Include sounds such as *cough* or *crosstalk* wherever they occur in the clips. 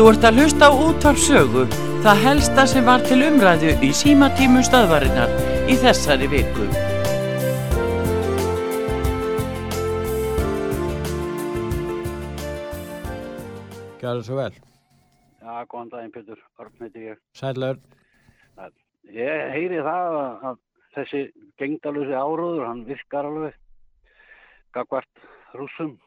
Þú ert að hlusta á útvarpsögu, það helsta sem var til umræðu í símatímu stöðvarinnar í þessari viku. Gjör það svo vel. Já, góðan daginn Pétur, Örn heiti ég. Sælur. Ég heyri það að, að þessi gengdalusi áróður, hann virkar alveg gagvart rúsum.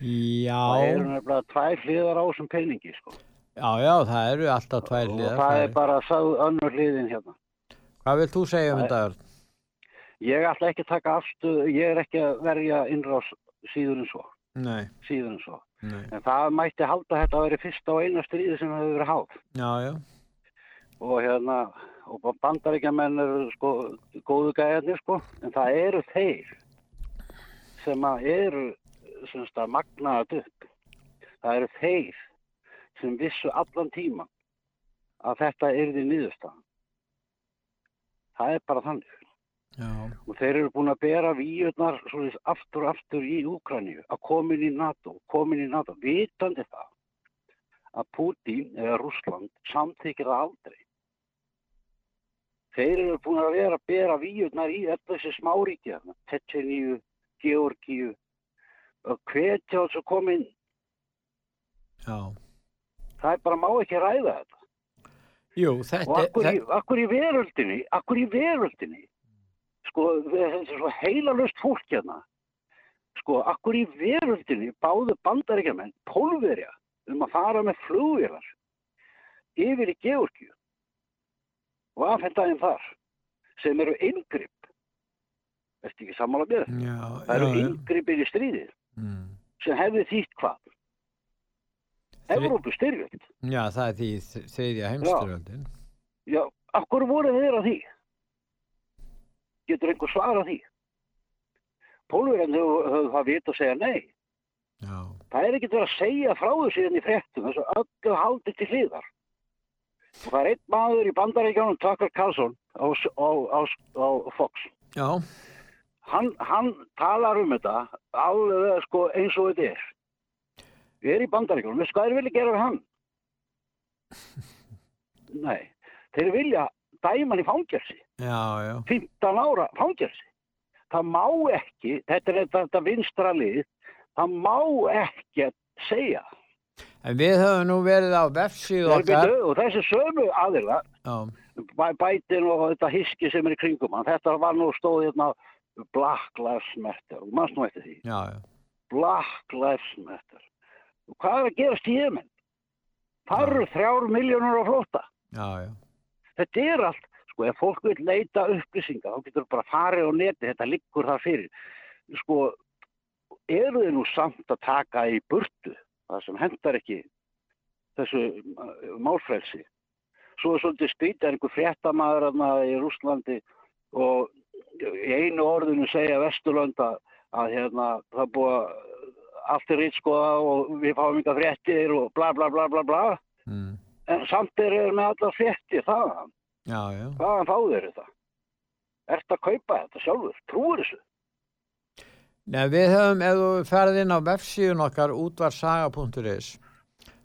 Já. Það eru nefnilega tvær hliðar á þessum peningi, sko. Já, já, það eru alltaf tvær Og hliðar. það er bara sagð önnur hliðin hérna. Hvað vil þú segja um þetta, Örn? Ég ætla ekki að taka afstöð, ég er ekki að verja innrás síður en svo, Nei, síður en svo. nei. En það mætti halda þetta að vera fyrsta og eina stríði sem hefur verið háð. Já, já. og hérna og bandaríkjamenn eru sko góðu gæjarnir sko en það eru þeir sem að eru semst að magna þetta upp. Það eru þeir sem vissu allan tíma að þetta yrði nýðustan það er bara þannig. Já, og þeir eru búin að bera svolítið aftur og aftur í Úkraníu að komin í NATO, komin í NATO. Vitandi það að Putin eða Rússland samþykir það aldrei. Þeir eru búin að vera að bera víurnar í öll þessi smáríkja Tetseníu, Georgíu og hvetja þess að koma inn. Já. það er bara má ekki ræða þetta. Jú, og þetta, akkur í, þetta, akkur í veröldinni akkur í veröldinni? Sko, er svo heilalust fólk hérna. Sko, akkur í veröldinni báðu bandaríkjamenn pólverja um að fara með flugvélar yfir í Georgíu? Og aðfenda þeim þar sem eru yngripp Ertu ekki sammála með já, Það eru yngrippir í stríðið Mm. sem hefði þýtt hvað? Evrópu styrjöld. Já, það er því þriðja heimstyrjöldin. Já, akkur voru þeir að því? Getur einhver svarað því? Pólverjan höfðu það vit að segja nei. Já, Það er ekkert verið að segja frá þessu hérna í fréttum, þessu öllu haldið til hliðar. Og það er einn maður í bandaríkjánum, Tucker Carlson, á, á, á, á Fox. já, Hann, hann talar um þetta alveg sko, eins og þetta er. Við erum í bandaríkjánum, við er vilja gera við hann? *laughs* Nei, þeir vilja dæma hann í já. 15 ára fangelsi. Það má ekki, þetta er þetta, þetta vinstra lið, það má ekki að segja. En við höfum nú verið á vefsíðu Þeir okkar. byrju, og þessi sömu aðila, bætin og þetta hiski sem er í kringum hann, þetta var nú stóð hérna Black Lives Matter, og mannst nú eftir því, já, já. Black Lives Matter. Og hvað er að gerast í Jemen? Það eru þrjár miljónur á flóta. Já. Þetta er allt, sko, ef fólk vil leita upplýsinga, þá getur bara farið á neti, þetta liggur þar fyrir. Sko, eru þið nú samt að taka í burtu, það sem hendar ekki þessu uh, málfrelsi. Svo er svolítið skrítið einhver fréttamaður í Rússlandi og í einu orðinu segja Vesturlönd að, hérna, það að allt er rítskoða og við fáum ykkar fréttir og bla bla bla bla bla. Mm. En samt er þeir með allar fréttir þaðan. Já, já. Hvaðan fá þeir þetta? Ertu að kaupa þetta sjálfur? Trúur þessu? Nei, við höfum, ef þú ferð inn á vefsíðun okkar útvarsaga.is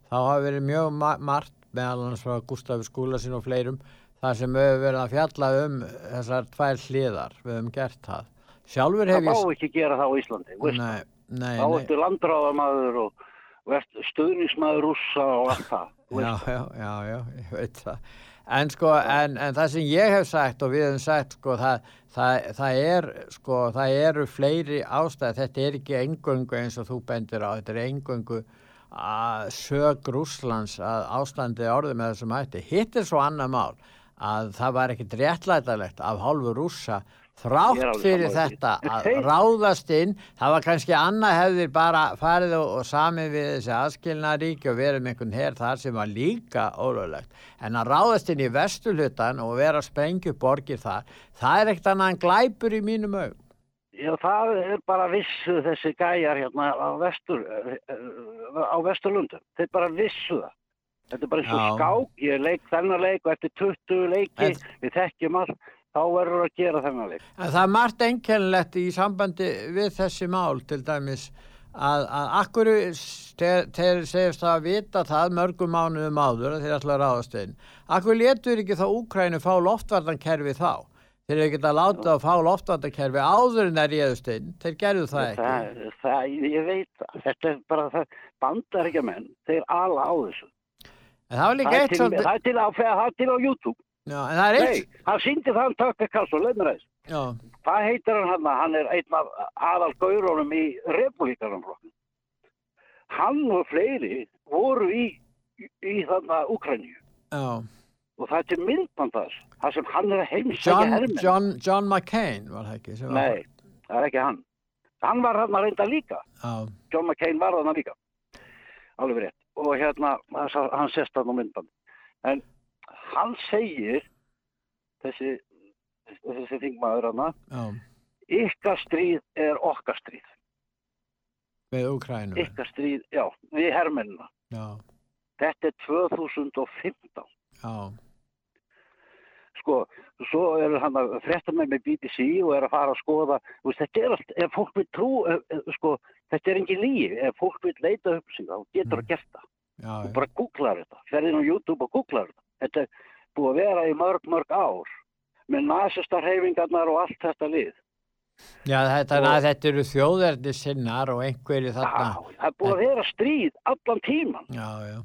þá hafa verið mjög ma margt meðal hans frá Gustaf Skúlasin og fleirum þar sem við höfum verið að fjalla um þessar tvær hliðar, við höfum gert það. Sjálfur Það hef má ég... ekki gera það á Íslandi. veist Nei, nei, Þá nei. ertu landráðamaður og, stuðnismæður rússa og allt það. þú Já, veist. já, já, já, ég veit það. En sko, en, en það sem ég hef sagt og við hefum sagt, sko, það, það, það er, sko, það eru fleiri ástæði, þetta er ekki engöngu eins og þú bendir á, þetta er engöngu að sög Rússlands að ástandið orðið með þessum hætti. Hitt er svo annað mál að það var ekkit réttlætalegt af hálfu er þrátt fyrir þetta að ráðast inn, það var kannski annað hefðir bara farið og, og samið við þessi aðskilnaríki og verið með einhvern her þar sem var líka ólöglegt. En að ráðast inn í vestulutan og vera að sprengju borgir þar, það er ekkert annað en glæpur í mínum augum. Já, það er bara vissu þessi gæjar hérna á, vestur, eh, eh, á Vesturlundum. Þeir bara vissu það. Þetta er bara eins og Já. skák, ég leik þennan leik og eftir 20 leiki, En- við þekkjum allt, þá verður að gera þennan leik. En það er margt einkennilegt í sambandi við þessi mál til dæmis að, að akkur þeir segjast að vita það mörgum mánuðum áður að þeir ætla að ráðast inn? Akkur letur ekki þá Úkrænu fá loftvartankerfi þá? Þeir eru ekki að láta að fá loftvartankerfi áður en það réðust inn. Þeir gerðu það ekki. það, það, ég veit það, þetta er bara það bandar ekki að menn, þeir ala á þessu en það var líka eitt svolítið- það er til, á, það er til á YouTube. Já, en það er eitt Nei, hann síndi það um Tucker Carlson, leið mér aðeins. Já, hvað heitir hann hann? Hann er einn af aðal gaurunum í republikanumflokkin hann og fleiri voru í í, þarna Úkrænju já. Og það er til myndbandars það sem hann er að heimsækja John, hermenn. John, John McCain var það ekki nei, það er ekki hann. Hann var hann að reynda líka. Já, John McCain var hann líka. Alveg rétt og hérna hann sést hann á myndband en hann segir þessi þessi þingmaður hann já, ykkar stríð er okkar stríð. Með Úkrænu ykkar stríð, já, við hermennina. Já, þetta er 2015 já, sko, svo er hann að frétta með með BBC og er að fara að skoða veist, þetta er allt, ef fólk vil trú sko, þetta er engin lígi ef fólk vil leita upplýsinga, þá getur Mm. að gert það. Já, og bara googlar þetta, ferðin á YouTube og googlar þetta. Þetta er búið að vera í mörg, mörg ár með nasistar reyfingarnar og allt þetta lið. Já, þetta, Og- þetta eru þjóðerni sinnar og einhverju þarna. Já, það er búið að vera stríð allan tíman, Já, já.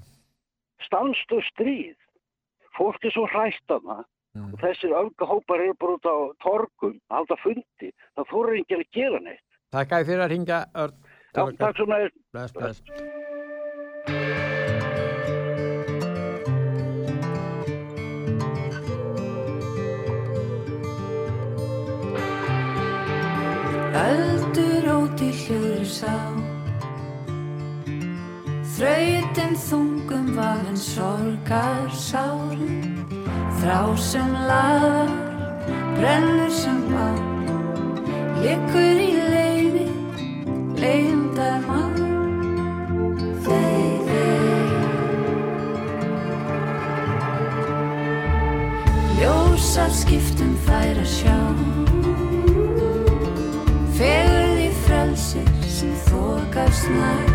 stanstu stríð. Fólk er svo hræstana Mm. og þessir öfgahópar eru bara út á torgum, halda fundi. Það þóru ekki að gera neitt. Takk að fyrir að ringa, Örn. Já, takk svo með Bless, bless. Öldur óti hljóður sá. Þrautin þungum vafinn sorgar sárum Þrá sem laðar, brennur sem bá Liggur í skiptum fær að sjá. Fegur því frelsir sem þokast nær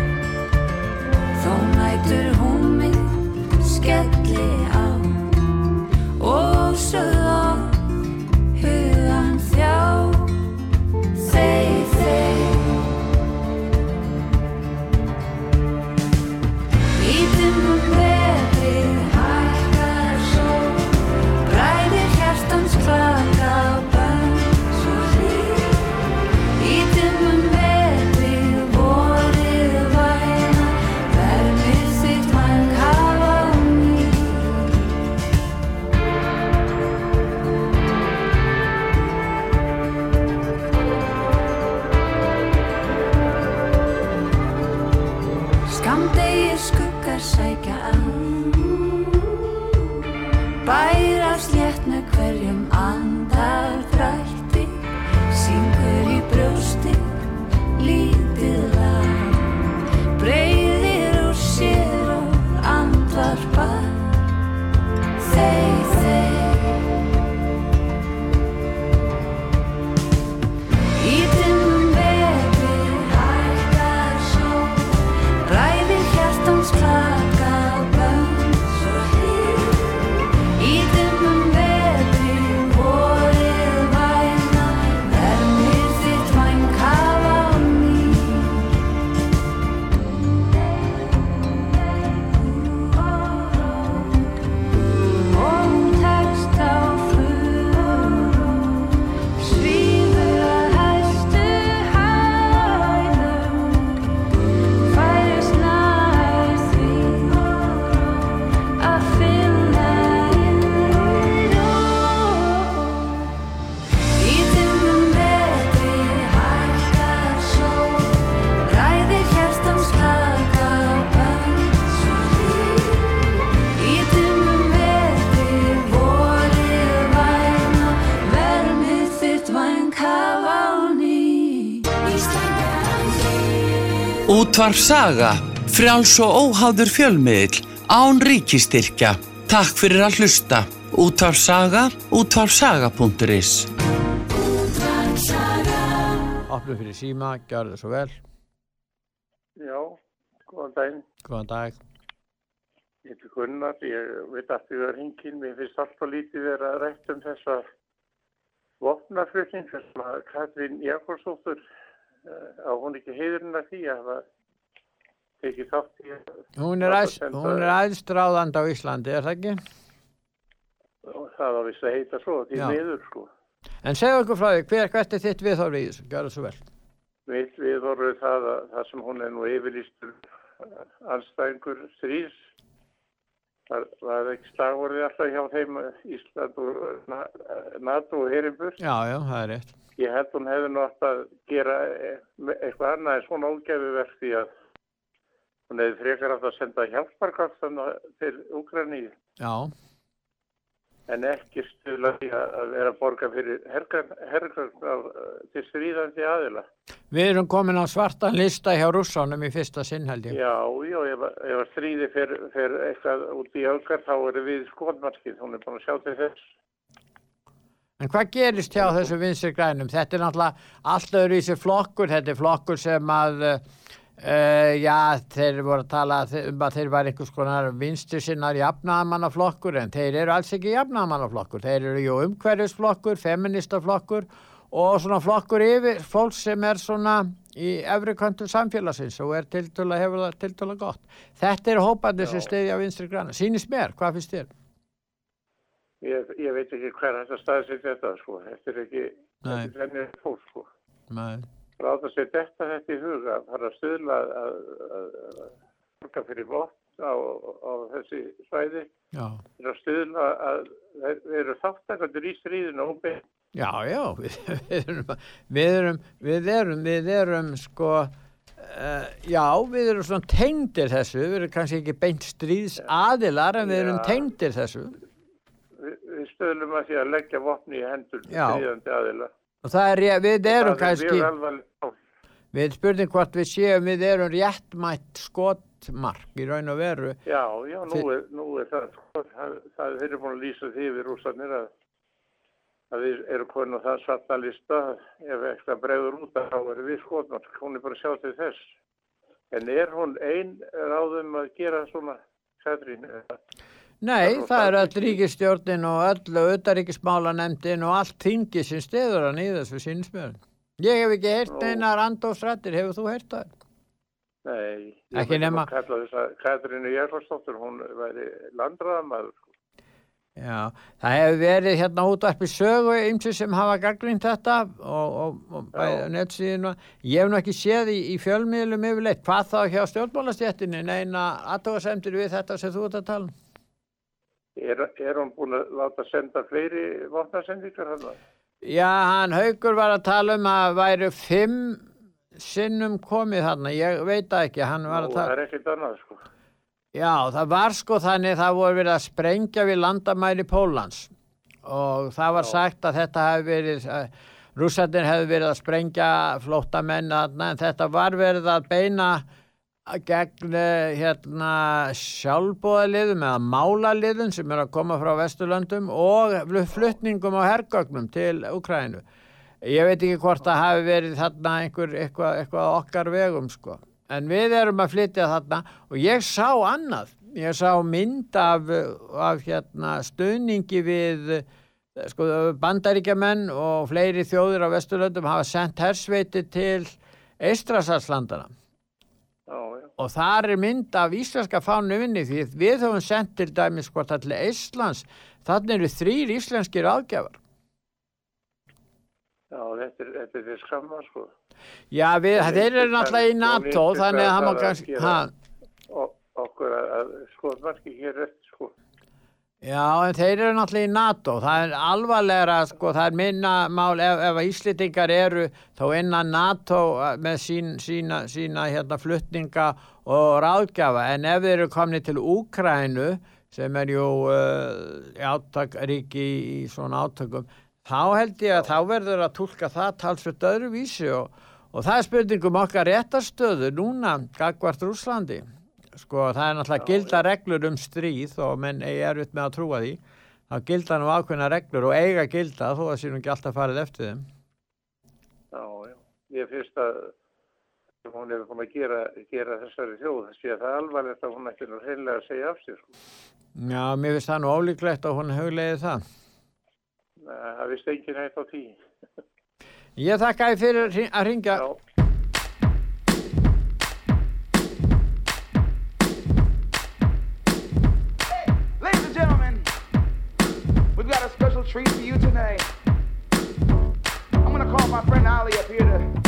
Útvarf Saga, frjáls og óháður fjölmiðil, án ríkistyrkja. Takk fyrir að hlusta. Útvarf Saga, útvarfsaga.is Opnum fyrir síma, gjör það svo vel. Já, góðan daginn. Góðan dag. Ég heiti Gunnar, ég veit að því að hringin, mér finnst alltaf lítið vera rætt um þessa vopnaflutning sem að Katrín Jakobsdóttur uh, á hún ekki heiðurinn að því að hafa tekið þátt í að Hún er, æst, hún er æðstráðand á Íslandi, er það ekki? það á viss að heita svo, því miður sko. En segðu okkur frá því, hver, hvert er þitt viðhorf í þessu? Það svo vel. Við, við vorum það að það sem hún er nú yfirlýstur anstæðingur stríðs. Það var ekki slagvorði alltaf hjá þeim eh, Ísland og eh, Na- NATO og Herimbur. Já, já, það er rétt. Ég held hún hefði nú átt að gera eh, eitthvað annað en svona ógæfi því að hún hefði frekar átt að senda hjálparkastan til Úkraníu Já, en ekki stuðla því að vera borga fyrir herrgagn til stríðandi aðila. við erum komin á svartan lista hjá rússánum í fyrsta sinn held ég. Já, já, ef, ef að stríði fer eitthvað út í augar þá erum við skotmarkið, hún er búin að sjá til þess. En hvað gerist hjá þessu vinstri grænum? Þetta er náttúrulega allt öðru í sér flokkur, þetta er flokkur sem að, uh, já, þeir voru að tala um að þeir var einhvers konar vinstri sinnar jafnaðamannaflokkur, en þeir eru alls ekki jafnaðamannaflokkur. Þeir eru jú umhverfisflokkur, feministaflokkur og svona flokkur yfir fólk sem er svona í efri köntum samfélagsins og er tiltöla, hefur það tiltöla gott. Þetta eru hópandi sem Já. stiðja vinstri græna. Sýnist mér, hvað finnst þér? Ég, ég veit ekki hver hægt að staðsett þetta, sko. Þetta er ekki, Nei. þetta er fólk, sko. Nei. Ráða sér þetta þetta í huga, að fara að stuðla að, borga fyrir vott á, á þessi svæði, að stuðla að þeir þeir eru þáttakandur í stríðinu og beint. Já, já, við, *laughs* við, erum, við erum, við erum, við erum, sko, uh, já, við erum svona tengdir þessu, við erum kannski ekki beint stríðs aðilar en við erum Já. tengdir þessu. Við, við stöðlum að því að leggja vopni í hendur Já. stríðandi aðila. Og það er, við erum það er kannski, mjög alvarlegt mál. við spurning hvort við séum, við erum réttmætt skotmark í raun og veru. Já, já, nú er, nú er það, sko, það, eru búin að lýsa því við rúsarnir að, að við erum komin á það svarta lista, ef eitthvað bregður út þá erum við skotmark, hún er bara sjá til þess. En er hún ein ráðum að gera svona sætrin? Nei, Það er öll ríkistjórnin og öll auðaríkismálanemndin og allt þingi sem steður hann í þessu sínsmjörn. Ég hef ekki heyrt Nú. einar andófsrættir, hefur þú heyrt það? Nei, Ekki ég nema- að kalla þess að Katrínu Jærfarsdóttur, hún væri landræðamaður. Já, það hefur verið hérna útvarpi sögu ymsi sem hafa gaggrínt þetta og, og, og bæði nettsíðinu. Ég hef nú ekki séð í, í fjölmiðlum yfirleitt. Hvað þá hjá stjórnmálastjættinni? Neina aðtóðasemtir við þetta sem þú ert að tala um? Er, er hún búin að láta senda fleiri vopnasendingar hann? Já, hann Haugur var að tala um að væru fimm sinnum komið þarna. Ég veit það ekki, hann var Nú, að það tala. er ekkert annað, sko. Já, það var sko þannig það voru verið að sprengja við landamæri Pólans og það var Já. sagt að þetta hefði verið, rússarnir hefði verið að sprengja flóttamenn en þetta var verið að beina gegn hérna sjálfbóðaliðum eða málaliðum sem er að koma frá Vesturlöndum og flutningum á hergögnum til Ukrænu. Ég veit ekki hvort það hafi verið þarna einhver, eitthvað, eitthvað okkar vegum sko. En við erum að flytja þarna og ég sá annað. Ég sá mynd af, af hérna, stöðningi við sko, bandaríkjamenn og fleiri þjóðir á Vesturlöndum hafa sendt hersveiti til Eistrasalslandana. Og þar er mynd af íslenska fánu vinni því við höfum sendt til dæmis hvort allir Íslands þannig eru þrýr íslenskir aðgjafar Já, þetta er, þetta er skamma, sko. Já, við, þeir eru náttúrulega í NATO þannig að það má kannski okkur að, skotmarki hér. Já, en þeir eru náttúrulega í NATO. Það er alvarlegra, sko, það er minna mál ef, ef Íslitingar eru þá innan NATO með sín, sína, sína hérna flutninga og ráðgjafa. En ef þeir eru komni til Úkrænu sem er jú uh, átak, ríki í svona átökum þá held ég að þá verður að tólka það talsveit öðruvísi og, og það er spurningum okkar réttastöðu núna gagvart Rúslandi sko það er náttúrulega gilda reglur um stríð og menn eigi erfitt með að trúa því þá gilda nú ákveðna reglur og eiga gilda þó að sé nú ekki alltaf farið eftir þeim Já, já. Ég finnst að hún hefur búin að gera, gera þessari þjóð. Þessi að það er alvarlegt að hún ætti nú hreinlega að segja af sér. Sko. Já, mér finnst það nú ólíklegt að hún hugleiði það. Nei, Það vist enginn hægt á tí. Ég þakka þið fyrir að ringja. Já. Treat for you tonight. I'm gonna call my friend Ali up here to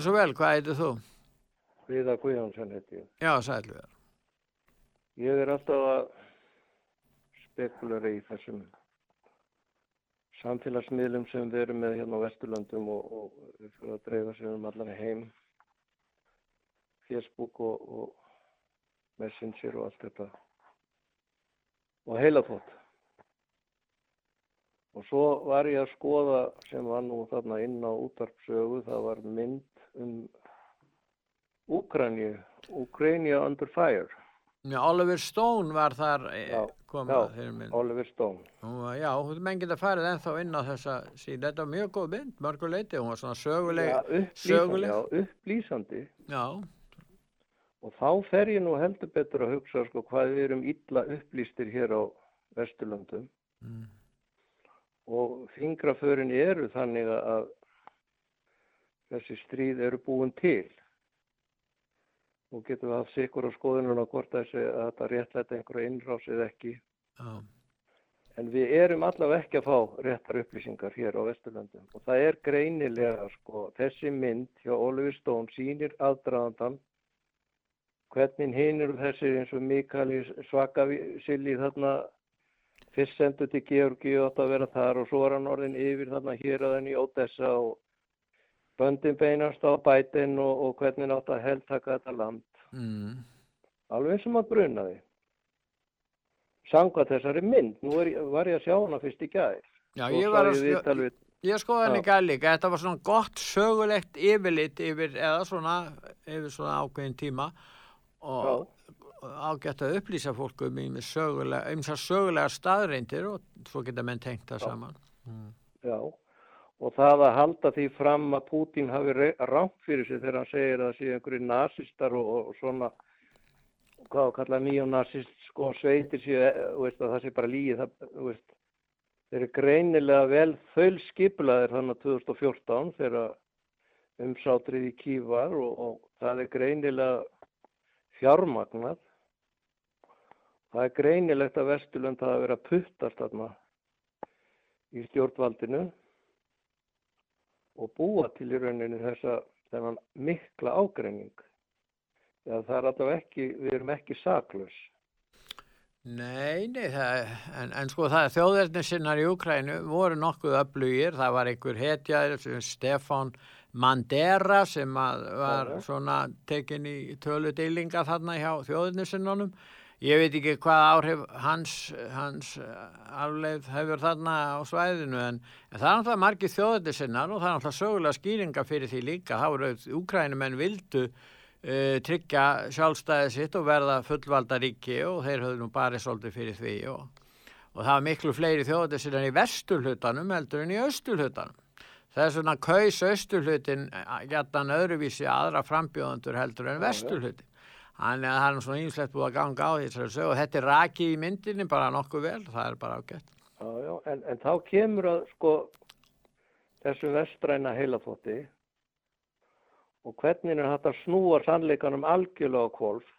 Gjörðu svo vel, hvað heitir þú? Viða Guðjónsson heiti ég. Já, sælver. Ég er alltaf að spekulera í þessum samfélagsmiðlum sem við erum með hérna á Vesturlöndum og, og við fyrir að dreifa sér um allan heim. Facebook og, og Messenger og allt þetta. Og heilaþótt. Og svo var ég að skoða sem var nú þarna inn á útarpsögu, það var mynd um Úkrænju, Ukrainia under fire. Já, Oliver Stone var þar Já, já, komið já, þeirri mynd. Oliver Stone. Var, já, hún menn geta farið ennþá inn á þessa síðan. Þetta var mjög góð mynd, mörgur leiti. Hún var svona söguleg. Já, upplýsandi, söguleg. já, upplýsandi. Já, Og þá fer ég nú heldur betur að hugsa sko hvað við erum illa upplýstir hér á Vesturlöndum. Mm. Og fingraförin eru þannig að þessi stríð eru búin til. Og getum við haft sikur á skoðunum á hvort þessi að þetta réttlæta einhverja innrás eða ekki. já, En við erum allavega ekki að fá réttar upplýsingar hér á Vesturlöndum. Og það er greinilega sko, þessi mynd hjá Oliver Stone sýnir aðdraðandan hvernig hinn eru þessi eins og Mikael Svakasilli þarna fyrst sendur til Georgi og átt að vera þar og svo er hann orðin yfir þarna hér að henni í Odessa og böndin beinast á bætin og, og hvernig átt að heldtaka þetta land. mm. Alveg eins og maður brunaði. Sanga þessari mynd, nú ég- var ég að sjá hana fyrst í gæðir. Já, ég var að sko, við, ég skoði henni Já. gæði líka, þetta var svona gott sögulegt yfirlit yfir, eða svona, yfir svona ákveðin tíma og ágætt að upplýsa fólk um ýmis sögulega, um sögulega staðreindir og svo geta menn tengt það saman. já, og það að halda því fram að Pútín hafi rámt fyrir sig þegar hann segir að það séu einhverju nazistar og, og svona, hvað að kalla nýjonazist, sko, sveitir séu, eh, veist, að það sé bara líið, það, veist, þeir eru greinilega vel þöl skipulaðir þannig 2014 þegar umsátrið í kývar og, og það er greinilega fjármagnað. Það er greinilegt að Vesturlönd hafa verið að puttast þarna í stjórnvaldinu og búa til í rauninni þessa þennan mikla ágreining. Já, það er alltaf ekki, við erum ekki saklaus. Nei, nei, það, en, en sko það er þjóðverðin sinnar í Ukrænu voru nokkuð öflugir, það var einhver hetjaður sem Stefan Mandera sem var svona tekin í tölu deilinga þarna hjá þjóðverðin sinnunum. Ég veit ekki hvað áhrif hans, hans afleið hefur þarna á svæðinu en, en það er náttúrulega margir þjóðverðin sinnar og það er náttúrulega sögulega skýringa fyrir því líka. Það voru Ukrænumenn vildu uh, tryggja sjálfstæði sitt og verða fullvalda ríki og þeir höfðu nú bara svolítið fyrir því og, og það var miklu fleiri þjóðið sinna í vesturhlutanum heldur en í austurhlutanum. Það er svona kaus austurhlutin gætan öðruvísi aðra frambjóðandur heldur en vesturhlutin. Þannig að það er svona ýmislegt búið að ganga á því og þetta er raki í myndinni bara nokkuð vel, það er bara ágætt. Já, já, en, en þá kemur að sko þessu vestræna heilaþótti og hvernig er þetta að snúa sannleikanum algjörlega á kvolf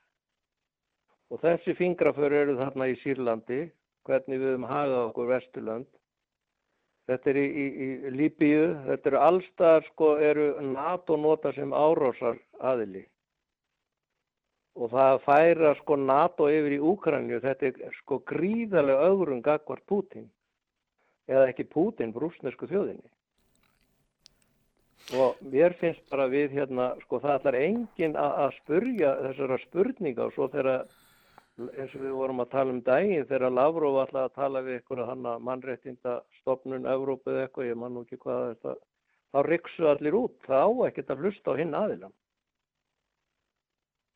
og þessi fingraför eru þarna í Sýrlandi, hvernig við höfum hagað okkur Vesturlönd. Þetta er í, í, í Líbíu, þetta eru allstaðar sko eru NATO nota sem árósar aðili. Og það að færa sko NATO yfir í Úkrænu, þetta er sko gríðarlega öðrun gagvart Pútín. Eða ekki Pútín, brúsnesku þjóðinni. Og mér finnst bara við hérna, sko það ætlar enginn að spurja þessara spurninga og svo þegar, eins og við vorum að tala um daginn, þegar Lavrov ætlaði að tala við að hann að mannréttinda stopnun Evrópu eða eitthvað, ég man nú ekki hvað þetta, þá ryksu allir út, það á ekkert að hlusta á hinn aðilan.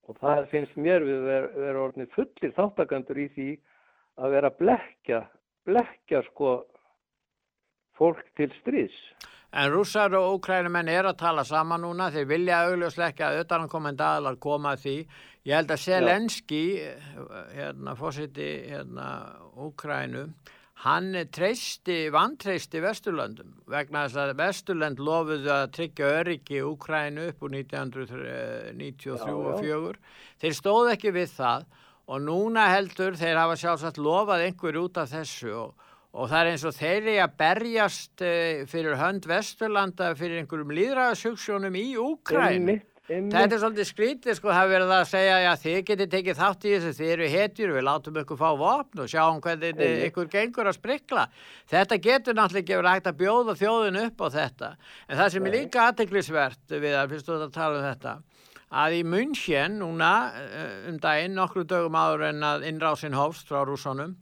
Og það finnst mér við vera, orðnið fullir þáttakandur í því að vera blekja, blekja sko fólk til stríðs. En rússar og ókrænumenn er að tala saman núna, þeir vilja augljóslega ekki að auðvitaðankomandi aðlar koma að því. Ég held að Selenski, hérna, fórseti, hérna, Úkrænu, hann treysti, vantreysti Vesturlöndum vegna þess að Vesturlönd lofuðu að tryggja öryggi Úkrænu upp úr 1993 og 4. Þeir stóð ekki við það og núna heldur þeir hafa sjálfsagt lofað einhver út af þessu og Og það er eins og þeir eru að berjast uh, fyrir hönd Vesturlanda fyrir einhverjum líðræðasjóksjónum í Úkræn. Þetta er svolítið skrítið sko, það er verið að segja að þið getið tekið þátt í þessu, þið eru hetjur, við látum ykkur fá vopn og sjáum hvernig Einmitt. ykkur gengur að sprikla. Þetta getur náttúrulega ekki verið hægt að bjóða þjóðin upp á þetta. En það sem er líka aðteklisvert við að fyrst þú ert að tala um þetta, að í München núna eh, um daginn, nokkru dögum áður en að innrásin hófst frá rússonum,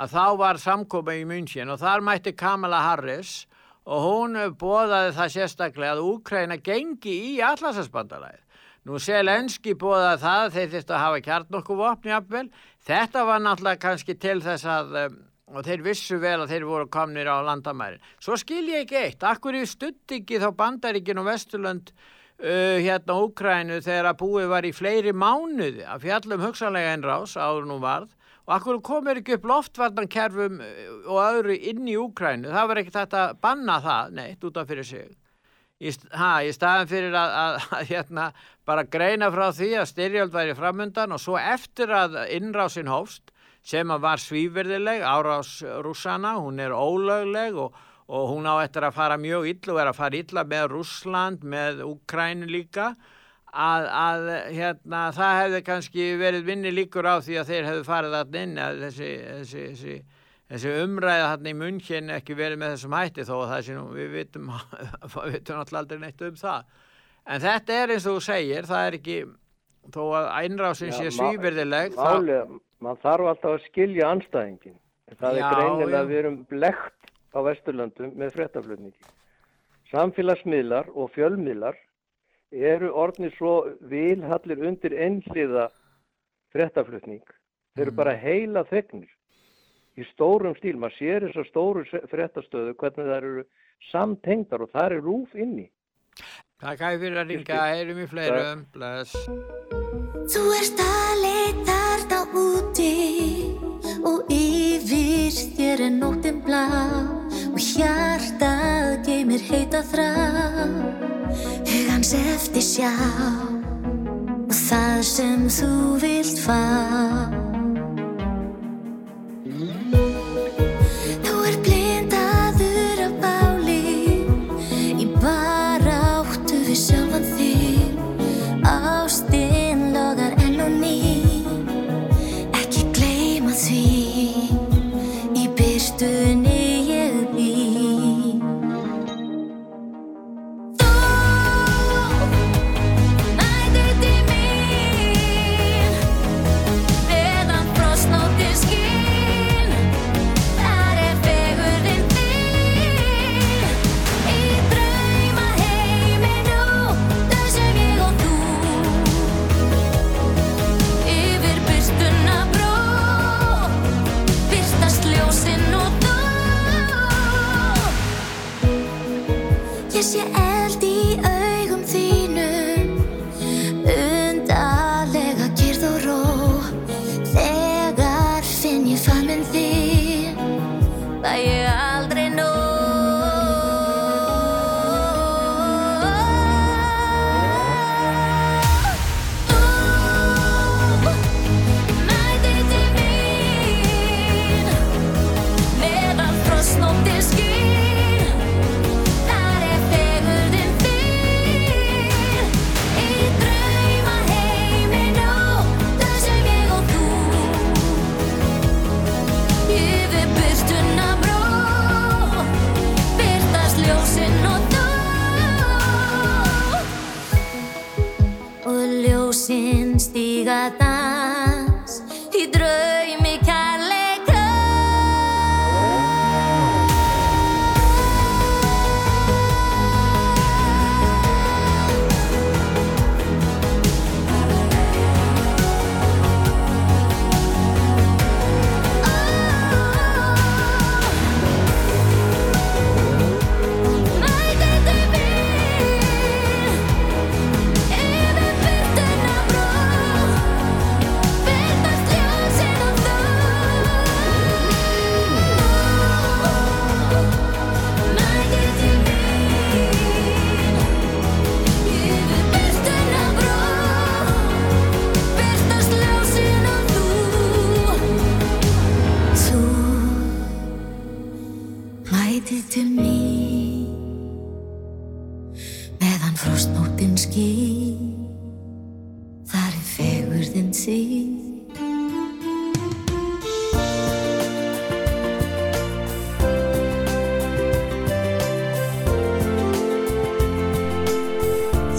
að þá var samkoma í München og þar mætti Kamala Harris og hún bóðaði það sérstaklega að Úkraina gengi í allarsasbandalæð. Nú Selenski bóðaði það að þeir þurftu að hafa kjarn okkur vopni jafnvel. Þetta var náttúrulega kannski til þess að, um, og þeir vissu vel að þeir voru komnir á landamærin. Svo skil ég ekki eitt, akkur í stutt ekki þá bandaríkin og Vesturlönd uh, hérna Úkrænu þegar að búið var í fleiri mánuði að fjallum hugsanlega einrás áður nú varð og akkur komir ekki upp loftvarnankerfum uh, og öðru inn í Úkrænu það var ekki þetta að banna það neitt út af fyrir sig. Í, ha, í staðan fyrir að, að, að hérna, bara greina frá því að styrjöld væri framundan og svo eftir að innrásin hófst sem að var svíverðileg árás rússana, hún er ólögleg og, og hún á eftir að fara mjög illa og er að fara illa með Rússland, með Úkrænu líka að, að hérna, það hefði kannski verið vinni líkur á því að þeir hefðu farið þarna inn að þessi, þessi, þessi þessi umræða hann í munnkinn ekki verið með þessum hætti þó að það sé nú, við vitum, *laughs* við vitum alltaf aldrei neitt um það. En þetta er eins og þú segir, það er ekki, þó að einrásin sé það, Málið, maður þarf alltaf að skilja anstæðingin. Það Já, er greinilega að við erum blekt á Vesturlöndum með fréttaflutningi. Samfélagsmiðlar og fjölmiðlar eru orðnir svo vilhallir undir einhliða fréttaflutning. Þeir eru bara heila þegnir í stórum stíl. Maður sér þessar stóru fréttastöðu hvernig það eru samtengdar og það er rúf inni. það gæði fyrir að ringa, heyrum í fleirum, bless. Þú ert að leita þarna úti og yfir þér er nóttin blá og hjartað geymir heita þrá hugans eftir sjá og það sem þú vilt fá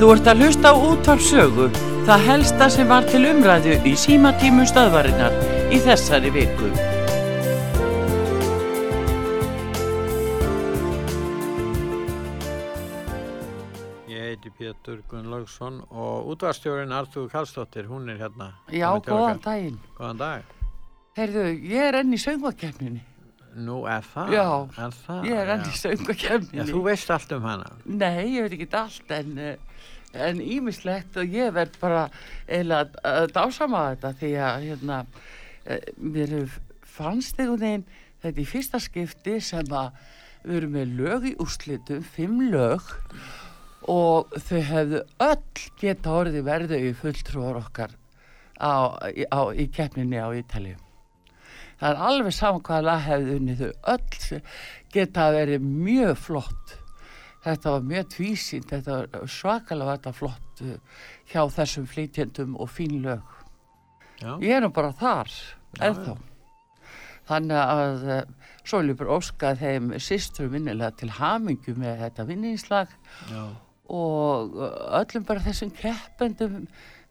Þú ert að hlusta á útvarp sögu, það helsta sem var til umræðu í símatímum stöðvarinnar í þessari viku. Ég heiti Pétur Gunnlaugsson og útvarstjórin Artur Karlsdóttir, hún er hérna. Já, góðan daginn. Góðan dag. Heyrðu, ég er enn í söngvakefninni. Nú er það? Já, er það? Ég er enn í Já, söngvakefninni. þú veist allt um hana. Nei, ég veit ekki allt en eh, en ímislegt og ég verð bara eiginlega að- dásama þetta því að hérna eh, mér fannst einhvern veginn þetta í fyrsta skipti sem að við erum með lög í úrslitum, fimm lög og þau hefðu öll geta orðið verðu í fulltrúar okkar á, í- á, í keppninni á Ítalíu. Það er alveg saman hvaða lag hefði unnið þau öll geta verið mjög flott. Þetta var mjög tvísýnt, þetta var svakalega þetta flott uh, hjá þessum flytjendum og fín lög. Já. Ég er nú bara þar, ennþá. Þannig að uh, svo vil ég bara óska þeim sýstur minnilega til hamingju með þetta vinningslag og uh, öllum bara þessum keppendum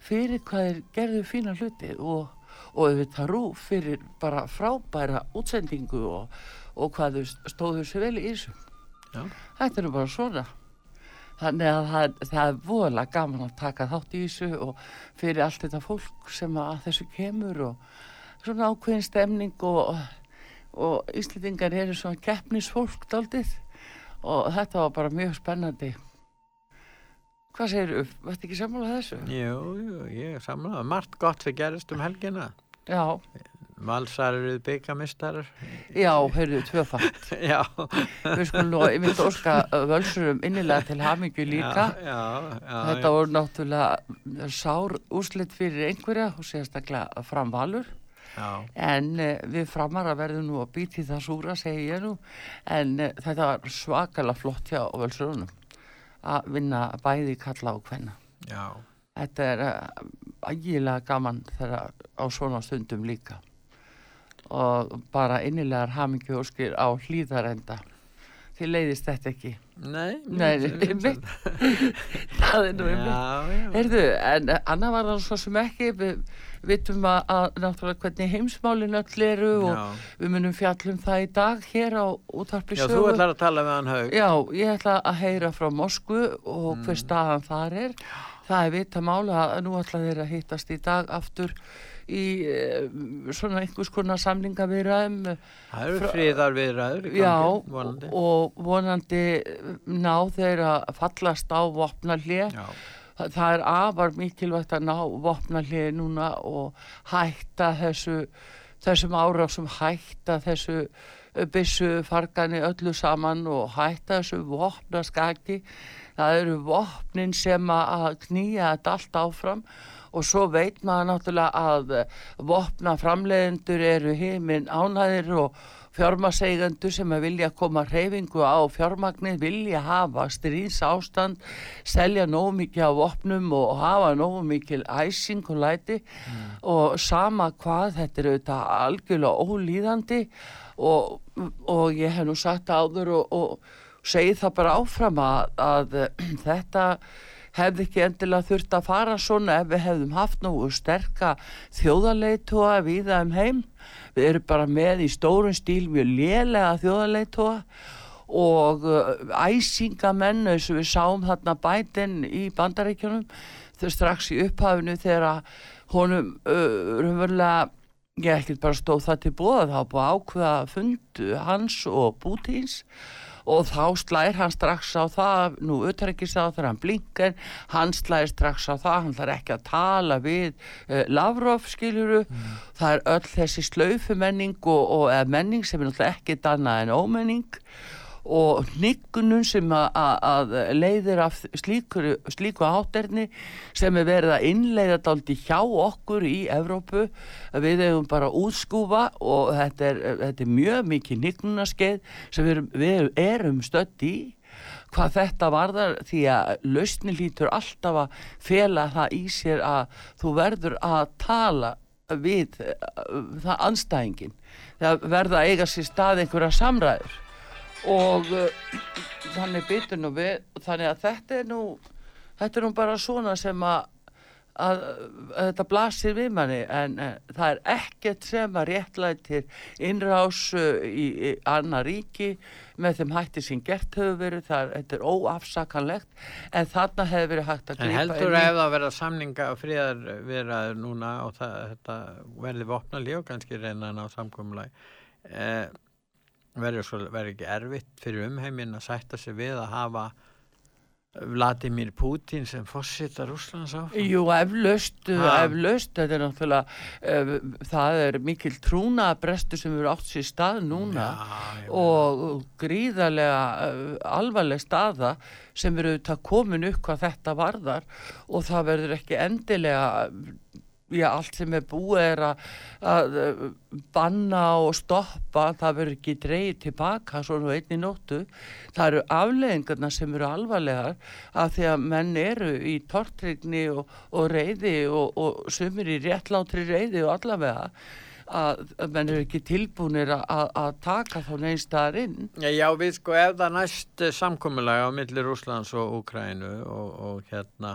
fyrir hvað þeir gerðu fína hluti og, og auðvitað rúf fyrir bara frábæra útsendingu og, og hvað þau stóðu sér vel í þessu. Já. Þetta er bara svona. Þannig að það, það er voðalega gaman að taka þátt í þessu og fyrir allt þetta fólk sem að þessu kemur og svona ákveðin stemning og, og Íslendingar eru svona keppnisfólk daldið og þetta var bara mjög spennandi. Hvað segir þú? Vartu ekki sammála þessu? Jú, jú, ég samlaði. Margt gott fyrir gerist um helgina. Já, Valsar eru byggamistarar. já, heyrðu, tvöfalt. *laughs* Já. Við skulum nú, ég myndi óska uh, völsurum innilega til hamingju líka. Já, já, já. Þetta voru náttúrulega sár úrslit fyrir einhverja og sérstaklega framvalur. Já, En uh, við framara verðum nú að býti það súra, segi ég nú. En uh, þetta var svakalega flott hjá völsurunum að vinna bæði kalla og hvenna. já. Þetta er ægilega gaman þegar á svona stundum líka. Og bara innilegar hamingju óskir á hlýðarenda. Þið leiðist þetta ekki. Nei, Nei, það er nú. Heyrðu, en annað var það svo sem ekki, við vitum að, að náttúrulega hvernig heimsmálin öll eru og Já. við munum fjallum það í dag hér á útarpli Já, þú ætlar að tala við hann haug. Já, ég ætla að heyra frá Moskvu og Mm. hver staðan þar er. Það er vita mála að nú ætla þeir að hittast í dag aftur í eh, svona einhvers konar samlingavirðum. Það eru í Já, vonandi. og vonandi ná þeir að fallast á vopnallið það er afar mikilvægt að ná vopnallið núna og hætta þessu þessum árásum hætta þessu byssu fargani öllu saman og hætta þessu vopnaskaki það eru vopnin sem að knýja þetta allt áfram og svo veit maður náttúrulega að vopna framleiðendur eru heiminn ánæðir og fjármaseigendur sem að vilja koma hreyfingu á fjármagnið, vilja hafa stríðs ástand, selja nógu mikið af vopnum og hafa nógu mikil æsing og læti. Og sama hvað, þetta er auðvitað algjörlega ólíðandi og, og ég hef nú sagt áður og, og segi það bara áfram að, að *clears throat* þetta hefði ekki endilega þurft að fara svona ef við hefðum haft nógu sterka þjóðarleitóa viða um heim. Við erum bara með í stórun stíl mjög lélega þjóðarleitóa og uh, æsingamenn eins og við sáum þarna bætin í bandaríkjunum þau strax í upphafinu þegar honum uh, raunverulega ég ekkert bara stóð það til bóða þá búið ákveða fundu hans og Bútins og þá slær hann strax á það nú auðvitað þegar hann blinkar hann slær strax á það hann þarf ekki að tala við uh, Lavrov skiljuru það er öll þessi slaufumenning og, og eða menning sem er náttúrulega ekkert annað en ómenning og hnyggunum sem að- leiðir af slíkur, slíku átterni sem er verið að innleiða daldi hjá okkur í Evrópu. Við hefum bara útskúfa og þetta er, þetta er mjög mikið hnyggnunaskeið sem við við erum stödd í. Hvað þetta varðar því að lausni lítur alltaf að fela það í sér að þú verður að tala við eh, það anstæðingin það verða að eiga sér stað einhverja samræður og þannig byttur nú við þannig að þetta er nú þetta er nú bara svona sem að að, að þetta blasir við manni en uh, það er ekkert sem að réttlætir innrás uh, í, í annar ríki með þeim hætti sem gert hefur verið. Það þetta er óafsakanlegt en þarna hefur verið hægt að En grípa heldur ef það verða samninga og friðar viðræður núna og það, þetta verði vopna líf og kannski reyna að ná samkomulagi. Eh, verður ekki erfitt fyrir umheiminn að sætta sig við að hafa Vladimir Putin sem fossita Rúslands á Jú, eflaust, eflaust, þetta er náttúrulega, uh, það er mikil trúnaðabrestur sem eru átt sér stað núna og gríðarlega uh, alvarleg staða sem eru komin upp hvað þetta varðar og það verður ekki endilega, já, allt sem er búið er að, að uh, banna og stoppa, það verður ekki dreigið tilbaka svona einni nóttu. Það eru afleðingarna sem eru alvarlegar af því að menn eru í tortrygni og, og reyði og, og sumir í réttlátri reyði og allavega að að menn eru ekki tilbúinir að- að að taka þá neins staðar inn. Já, já, við sko, ef það næst samkomulega á milli Rúslands og Úkrænu og, og hérna,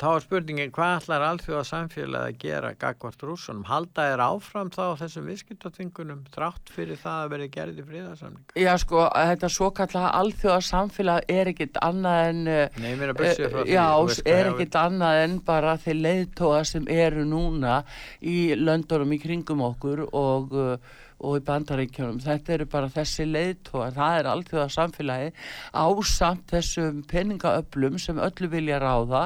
þá er spurningin hvað ætlar alþjóða samfélagi að gera gagvart rússunum? Halda er áfram þá þessum viðskiptatvingunum þrátt fyrir það að verði gerði fríðarsamninga? Já, sko, þetta svo kallaða alþjóða samfélag er ekkit annað en... eh, Nei, ég meina bursið frá því. Já, veist er ekkit annað en bara þeir leiðtóa sem eru núna í löndunum í kringum okkur og, uh, og í bandaríkjunum. Þetta eru bara þessi leiðtóa, það er alþjóða samfélagi ásamt þessum peningaöflum sem öllu vilja ráða.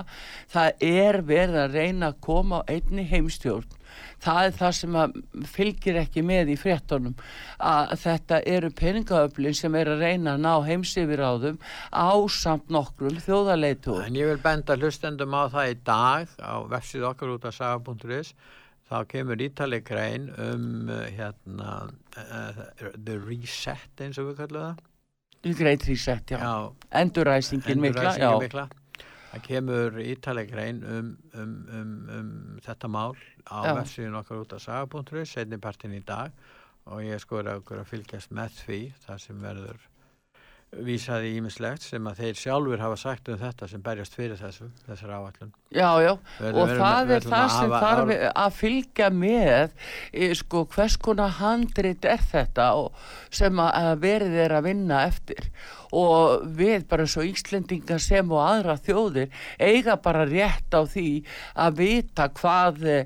Það er verið að reyna að koma á einni heimstjórn það er það sem fylgir ekki með í fréttunum að þetta eru peningaöflin sem er að reyna að ná heimsifir á samt nokkrum þjóðarleitu En ég vil benda hlustendum á það í dag á vefsið okkar út af saga.is þá kemur ítalið grein um uh, hérna uh, the reset eins og við kallum það. Great Reset, já, Já, enduræsingin mikla já, mikla. Það kemur ítaleg grein um, um, um, um þetta mál á Já. vefsíðun okkar út af saga.is setni partin í dag. Og ég skora okkur að fylgjast með því það sem verður vísaði ímislegt sem að þeir sjálfur hafa sagt um þetta sem berjast fyrir þessu þessar áallun já, já. Við og verðum- það við er ætlum það að sem hafa þarf að fylgja með e, sko, hvers konar handrit er þetta sem að að verið er að vinna eftir og við bara svo Íslendingar sem og aðra þjóðir eiga bara rétt á því að vita hvað e,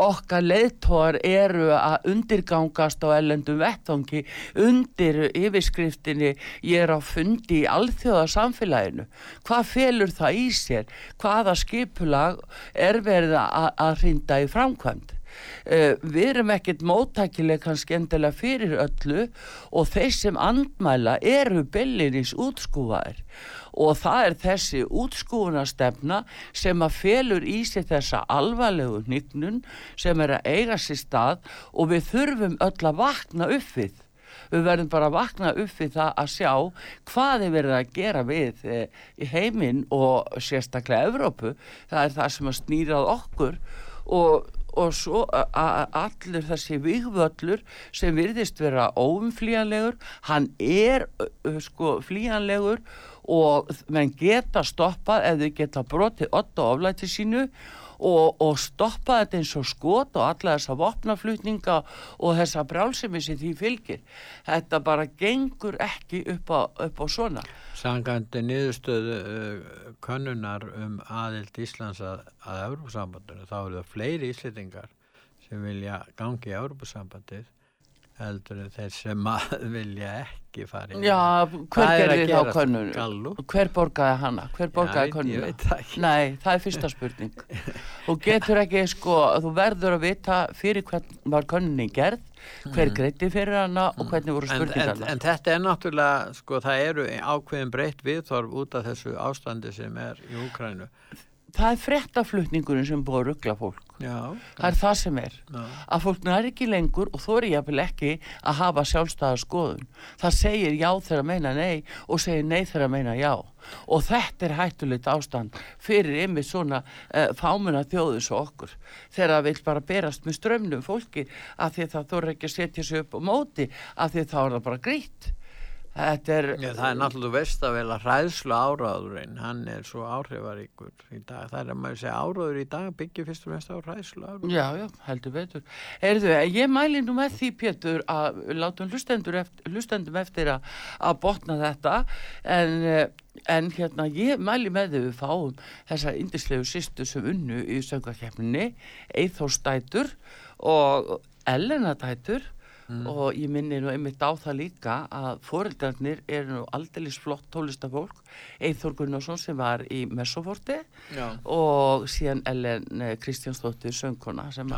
okkar leiðtóar eru að undirgangast á ellendum vettvangi undir yfirskriftinni ég er á fundi í alþjóða samfélaginu hvað felur það í sér? Hvaða skipulag er verið að hrinda í framkvæmd Uh, við erum ekkert móttækileg kannski endilega fyrir öllu og þeir sem andmæla eru byllinis útskúfaðir. Og það er þessi útskúfunastefna sem að felur í sig þessa alvarlegu hnignun sem er að eiga sér stað og við þurfum öll að vakna upp við. Við verðum bara að vakna upp við það að sjá hvað er verið að gera við e, í heiminn og sérstaklega Evrópu, það er það sem að snýrað okkur og, og svo a- a- allur þessi vigvöllur sem virðist vera óumflýjanlegur, hann er sko flýjanlegur og menn geta stoppað ef þau geta brotið ott og oflæti sínu og, og stoppa þetta eins og skot og alla þessa vopnaflutninga og þessa brjálsemi sem því fylgir. Þetta bara gengur ekki upp á, upp á svona. Sangandi niðurstöðu uh, könnunar um aðild Íslands að, að Európusambandinu þá eru það fleiri íslendingar sem vilja gangi í Európusambandið heldur en þeir sem að *laughs* vilja ekki fara í Já, hver er gerði þá könnun? Gallup? Hver borgaði hana? Hver borgaði könnuna? ég veit það ekki. Nei, það er fyrsta spurning. Þú getur ekki, sko, þú verður að vita fyrir hvern var könnunin gerð, hver greiti fyrir hana og hvernig voru Mm. en, en, spurningarna. en þetta er náttúrulega sko það eru ákveðin breytt viðþorf út af þessu ástandi sem er í Úkrænu Það er frettaflutningurinn sem búið að ruggla fólk. Já, Það er það sem er. Já. Að fólk næri ekki lengur og þó er ég ekki að hafa sjálfstæða skoðun. Það segir já þegar að meina nei og segir nei þegar að meina já. Og þetta er hættulegt ástand fyrir yfir svona uh, fámuna þjóðu svo okkur. Þegar það vil bara berast með strömmnum fólki að því að það þóra ekki að setja sig upp á móti að því að þá er það bara grýtt. Þetta er... Já, það er náttúrulega veist að vel að hræðslu áráðurinn, hann er svo áhrifaríkur í dag. Það er að maður segja áráður í dag byggir fyrst og fremst á hræðslu áráður. Já, já, heldur betur. Erðu, ég mæli nú með því, Pétur, að við látum hlustendur eftir, hlustendum eftir að, að botna þetta, en, en hérna, ég mæli með því við fáum þessa indislegu sýstu sem unnu í söngakefninni, Eithóstætur og Ellenadætur, og ég minni nú einmitt á það líka að foreldrarnir eru nú aldeilis flott tólistafólk Eithor Gunnarsson sem var í Messoforti og síðan Ellen eh, Kristjánsdóttir söngkona sem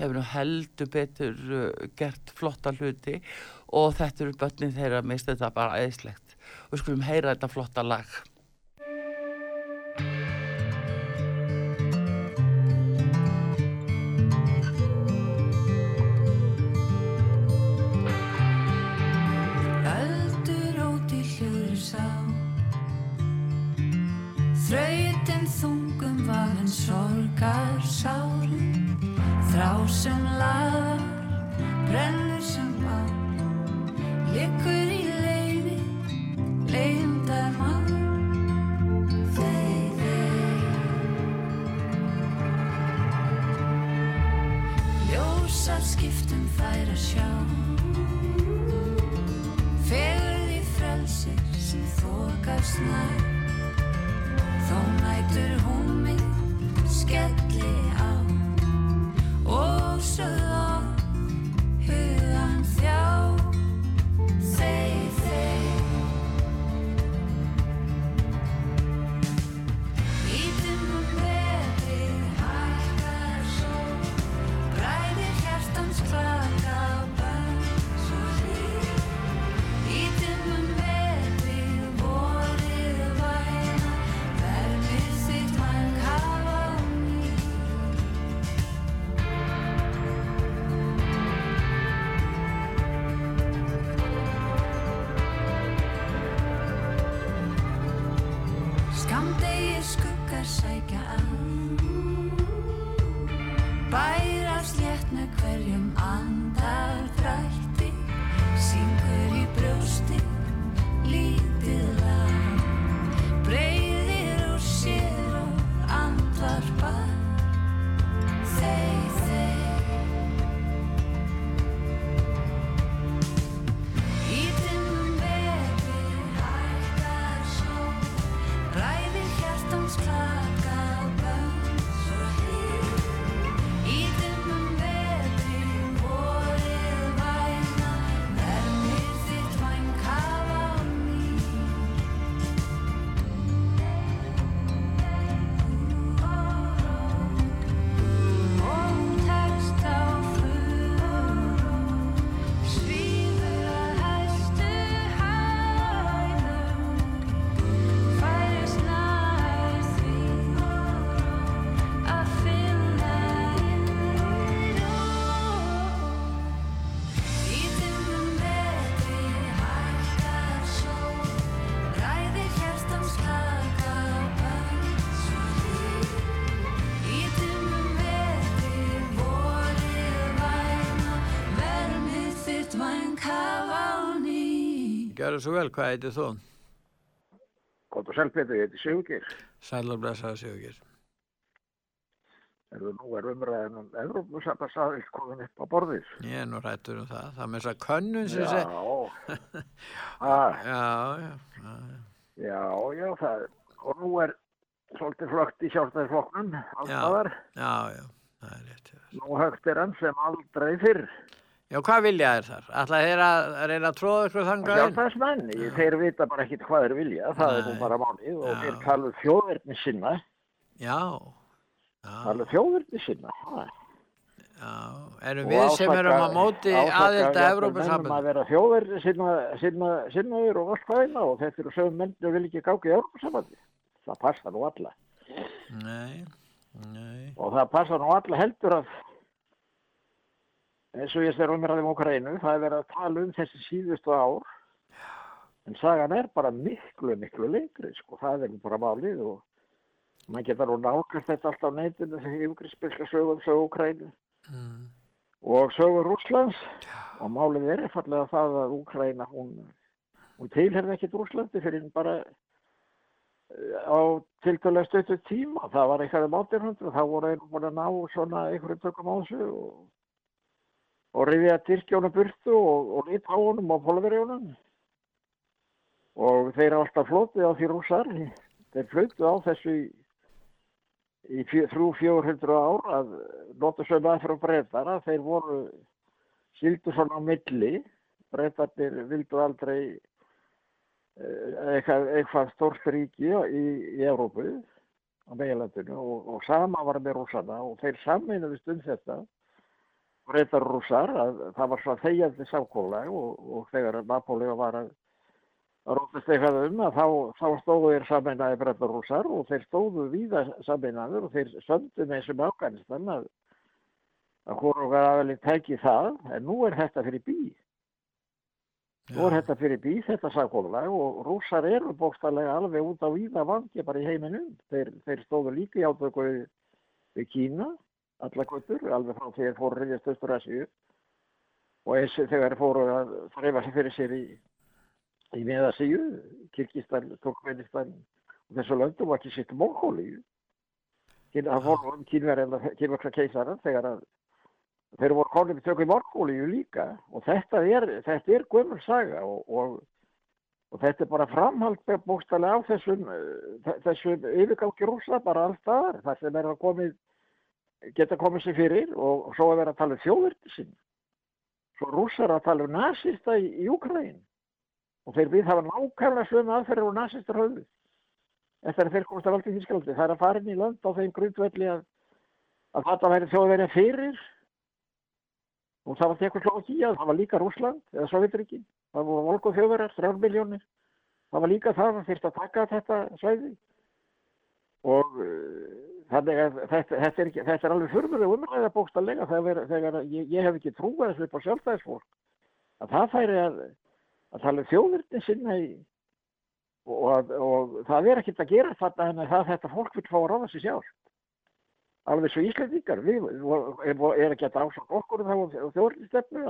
hefur nú heldur betur uh, gert flotta hluti. Og þetta eru börnin þeirra mist þetta bara eðislegt og við skulum heyra þetta flotta lag. Öldur Þrautin þungum vagn sorgar sárum, þrá sem lagar, brennur sem bár, likur í leiði, leiðum þær mann. Þeir, þeir, ljósar skiptum þær að sjá, fegur því frelsir sem þokast nær. Og sögð á hugan þjá. Þeir Gjörðu svo vel, hvað heitir þú? Gótt og selvbetur, ég heiti Sigurgeir. Sæl og blessaði Sigurgir. Er nú er umræðin um Evrópusambansaðild komin upp á borðið? Ég er nú rættur um það. Það með þess að könnun sem sé... Já, *laughs* ah, *laughs* Já, já, já, já. já, það, og nú er svolítið flögt í sjálfstæðisflokknum, allstaðar. Já, já, það er rétt. Nú högt er hann sem aldrei fyrr. Já, hvað vilja þér þar? Ætla þeir að reyna að tróða ykkur? Sjálfstæðismenn, ég- þeir vita bara ekkit hvað þeir vilja, það er nú Nei. bara málið og þeir tala um þjóðverðni sinna, Já, já, tala um þjóðverðni sinna. ha. já. Erum við sem ásaka- erum á móti aðild að jafnvel menn um Evrópusamband? að vera þjóðverði sinna, sinna, sinnaður og allt hvað eina og þetta eru sögum menn og vil ekki gáka í Evrópusambandi. Það passa nú alla. Nei, nei, Og það passa nú alla heldur að eins og ég styrir umræðum einu, það er verið að tala um þessi síðustu ár. En sagan er bara miklu, miklu lengri, sko, það er bara málið og maður geta nú nálgast þetta allt á neytinu þegar yfirgrispilska sögum sögu Ukrænu mm, og sögur Rússlands. Og málið er einfallega það að Úkraina hún, hún tilherði ekkit Rússlandi fyrir bara eh, á tiltölulega stöttu tíma. Það var eitthvað um 1800 þá voru einu búin að ná svona einhverjum tökum á þessu og, og rifja Tyrkjónu burtu og, og Litáunum og Pólverjónum og þeir alltaf flotið á því rússar. Þeir fluttu á þessu í, í þrjú, fjórhundru ár að nota sömu aðfram breytar að þeir voru sildu svona á milli. Breytarnir vildu aldrei eh, eitthvað, eitthvað stórt ríki í, í Európu á meginlandinu og, og sama var með rússana og þeir saminuðist um þetta breytar rússar að það var svona þegjandi samkólag og, og þegar Napoli var að að rótast eitthvað um að þá, þá stóðu þeir sameinaði breytar rússar og þeir stóðu víða sameinaður og þeir söndu með þessum Afganistan að að hvorugar aðalinn tæki það en nú er þetta fyrir bí. Nú er þetta fyrir bí þetta samkólag og rússar eru bókstallega alveg út á víða vangi bara í heiminum. Þeir, þeir stóðu líka í átöku við Kína alla kvöldur, alveg frá þeir fóru reyðast austur Asíu og eins þegar fóru að þreifa sér fyrir sér í, í meðasíu Kirkistan, Turkmenistan og þessu löndum var ekki sitt Mongóliu það fóru um kínverðina kínverðna keisara þegar að þeir voru konum í tökum morgólíu líka. Og þetta er, þetta er gömul saga og, og, og þetta er bara framhald bókstælega á þessum, þe- þessum yfirgangi rúsa bara alls staðar þar sem er að komið, geta komið sér fyrir og, svo að vera að tala um þjóðverdi sinn. Svo rússar að tala um nasista í, í Ukraín og þeir við hafa nákvæmlega sömu aðferðir og nasistar höfðu. Þetta er þeir komast að valdi í Þískalandi. Það er að fara inn í lönd á þeim grundvelli að, að þetta væri þjóðverja fyrir og það var Tekoslovakia, það var líka Rúsland eða Sovjetriki, það voru volkuð þjóðverjar, þrjár miljónir, það var líka það að þyrst að taka þetta svæði og þannig að þetta, þetta, er, ekki, þetta er alveg fyrmulega umræða bókstallega þegar, þegar ég, ég hef ekki trúið þessu upp á sjálfstæðisfólk að það færi að, að tala um þjóðverðin sinna í og, og, og það er ekkert að gera þetta en að það þetta fólk vil fá að ráða sér sjálf alveg svo Íslandíkar við er, er ekki að drása okkur þá og þjóðurstefnu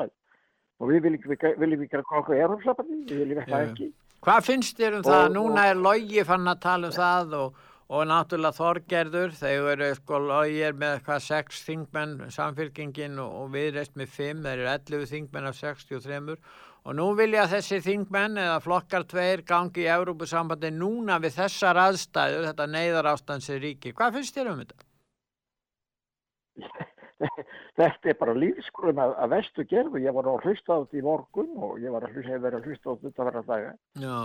og við viljum ekki, að koma í Európsabandi, við viljum Já. ekki Hvað finnst þér um Og- það? Núna er Logi fann að tala um það og, og náttúrulega Þorgerður, þeir eru sko Logi er með hvað sex þingmenn samfylkingin og, viðreist með fimm, þeir eru 11 þingmenn af 63 og nú vilja þessi þingmenn eða flokkar tveir gangi í Európusambandi núna við þessar aðstæður, þetta neyðar ástands ríki. Hvað finnst þér um þetta? *laughs* þetta er bara lífskrum að, að vestu gerðu, ég var á þetta í morgun og ég var að hlusta, verið að hlusta á þetta verða daga Já,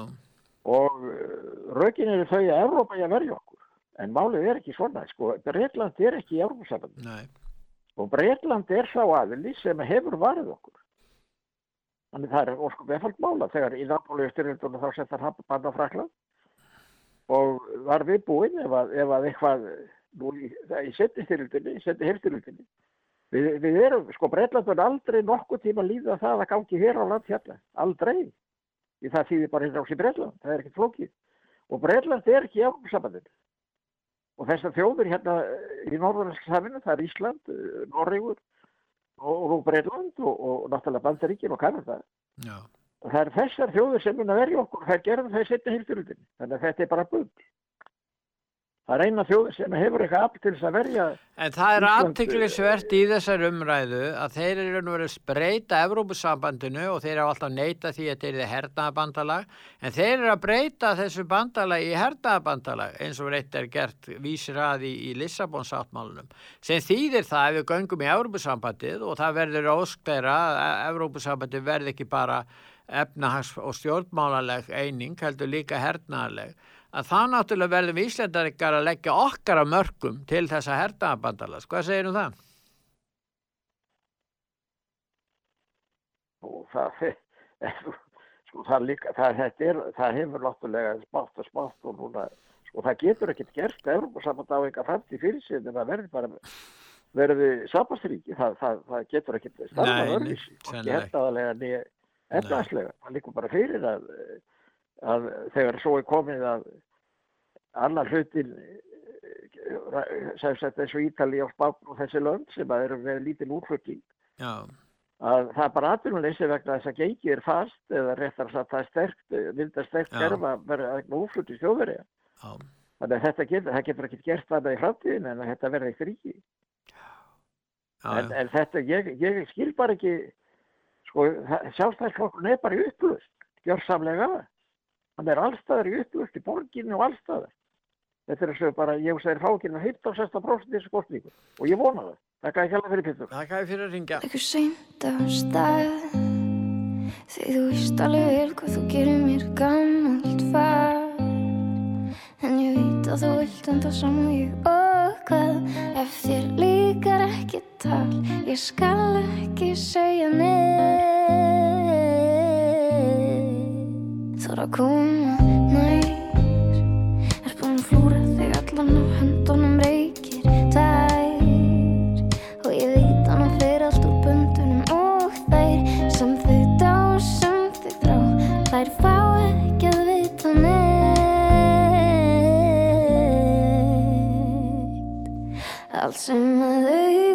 og uh, rökin eru þau að Evrópa er að verja okkur en málið er ekki svona, sko, Breitland er ekki í Evrópusambandi nei, og Breitland er sá aðili sem hefur varið okkur. Þannig það er orsko vefald mála þegar í Napoli styrjöldunum þá settar hann band á Frakland og var við búin ef að, ef að eitthvað nú í, í setni styrjöldunni, setni hefstyrjöldunni við, við erum, sko Breitland er aldrei nokkuð tíma líða það að gangi hér á land hérna, aldrei. Því það þýðir bara hérna á sér Breitland, það er ekkert flókið. Og Breitland er ekki í Evrópusambandinu og þessar þjóður hérna í norðurlandska saminu, það er Ísland, eh, Norregur og nú Breitland og, og náttúrulega Bandaríkin og Kanada. já. Og það er þessar þjóður sem mun að verja okkur það gerðum það í setni heimstyrlutin. Þannig að þetta er bara bull. Það er eina þjóður sem hefur eitthvað afl til þess að verja. En það er aðtiklisvert í þessar umræðu að þeir eru nú verið að breyta Evrópusambandinu og þeir eru alltaf neita því að þeir eru hernaðabandalag en þeir eru að breyta þessu bandalag í hernaðabandalag eins og reitt er gert vísir að í, í Lissabonsáttmálunum sem þýðir það ef við göngum í Evrópusambandið og það verður óskleira að Evrópusambandið verði ekki bara efnahags- og stjórnmálaleg eining heldur líka hernaðaleg að þá náttúrulega verðum Íslendaríkar að leggja okkar að mörgum til þessa hernaðabandalags. Hvað segir um það? Og það, *laughs* sko, það, líka, það, er, það hefur náttúrulega smátt og smátt og núna, sko, það getur ekkert gert Evrópusamband á eitthvað framtíð fyrir sig en það verður bara verði sabasturíki, það, það, það getur ekkert Nei, starfað örlísi, ekki. hernaðarlega niður efnaðslega. Það líkur bara fyrir að, að þegar svo er komið að annar hlutin sem sagt og Ítali og Spán og þessi lönd sem að eru með lítil útflutning Já, að það er bara atvinnuleysi vegna þess að gengi er fast eða réttar að það er sterkt, mynda sterkt kerfa verða vegna útflutti já, Þannig að þetta getur, það getur ekkert gert annað í framtíðin en að þetta verði eitt ríki. En, en þetta, ég, ég skil bara ekki, sko, sjálfstæðsflokkurinn er bara upplust, gjörsamlega. Hann er allstaðar í upplust, í borginni og allstaðar. Þetta er svo bara, ég að er fákinn að 15-16% í þessu kostningu og ég vona það. Takk að ekki alveg fyrir pittur. Takk að fyrir að ringja. Leggur seint á stað Því þú veist alveg vel hvað þú gerir mér gammalt far En ég veit að þú vilt enda saman ég og hvað Ef þér líkar ekki tal Ég skal ekki segja neitt Þóra að koma nær. Er búin flúra þig allan á höndunum reykir tær. Og ég veit hann að fyrir allt úr böndunum og þær. Sem þau dá, sem þau þrá Þær fá ekki að vita neitt. Allt sem að augun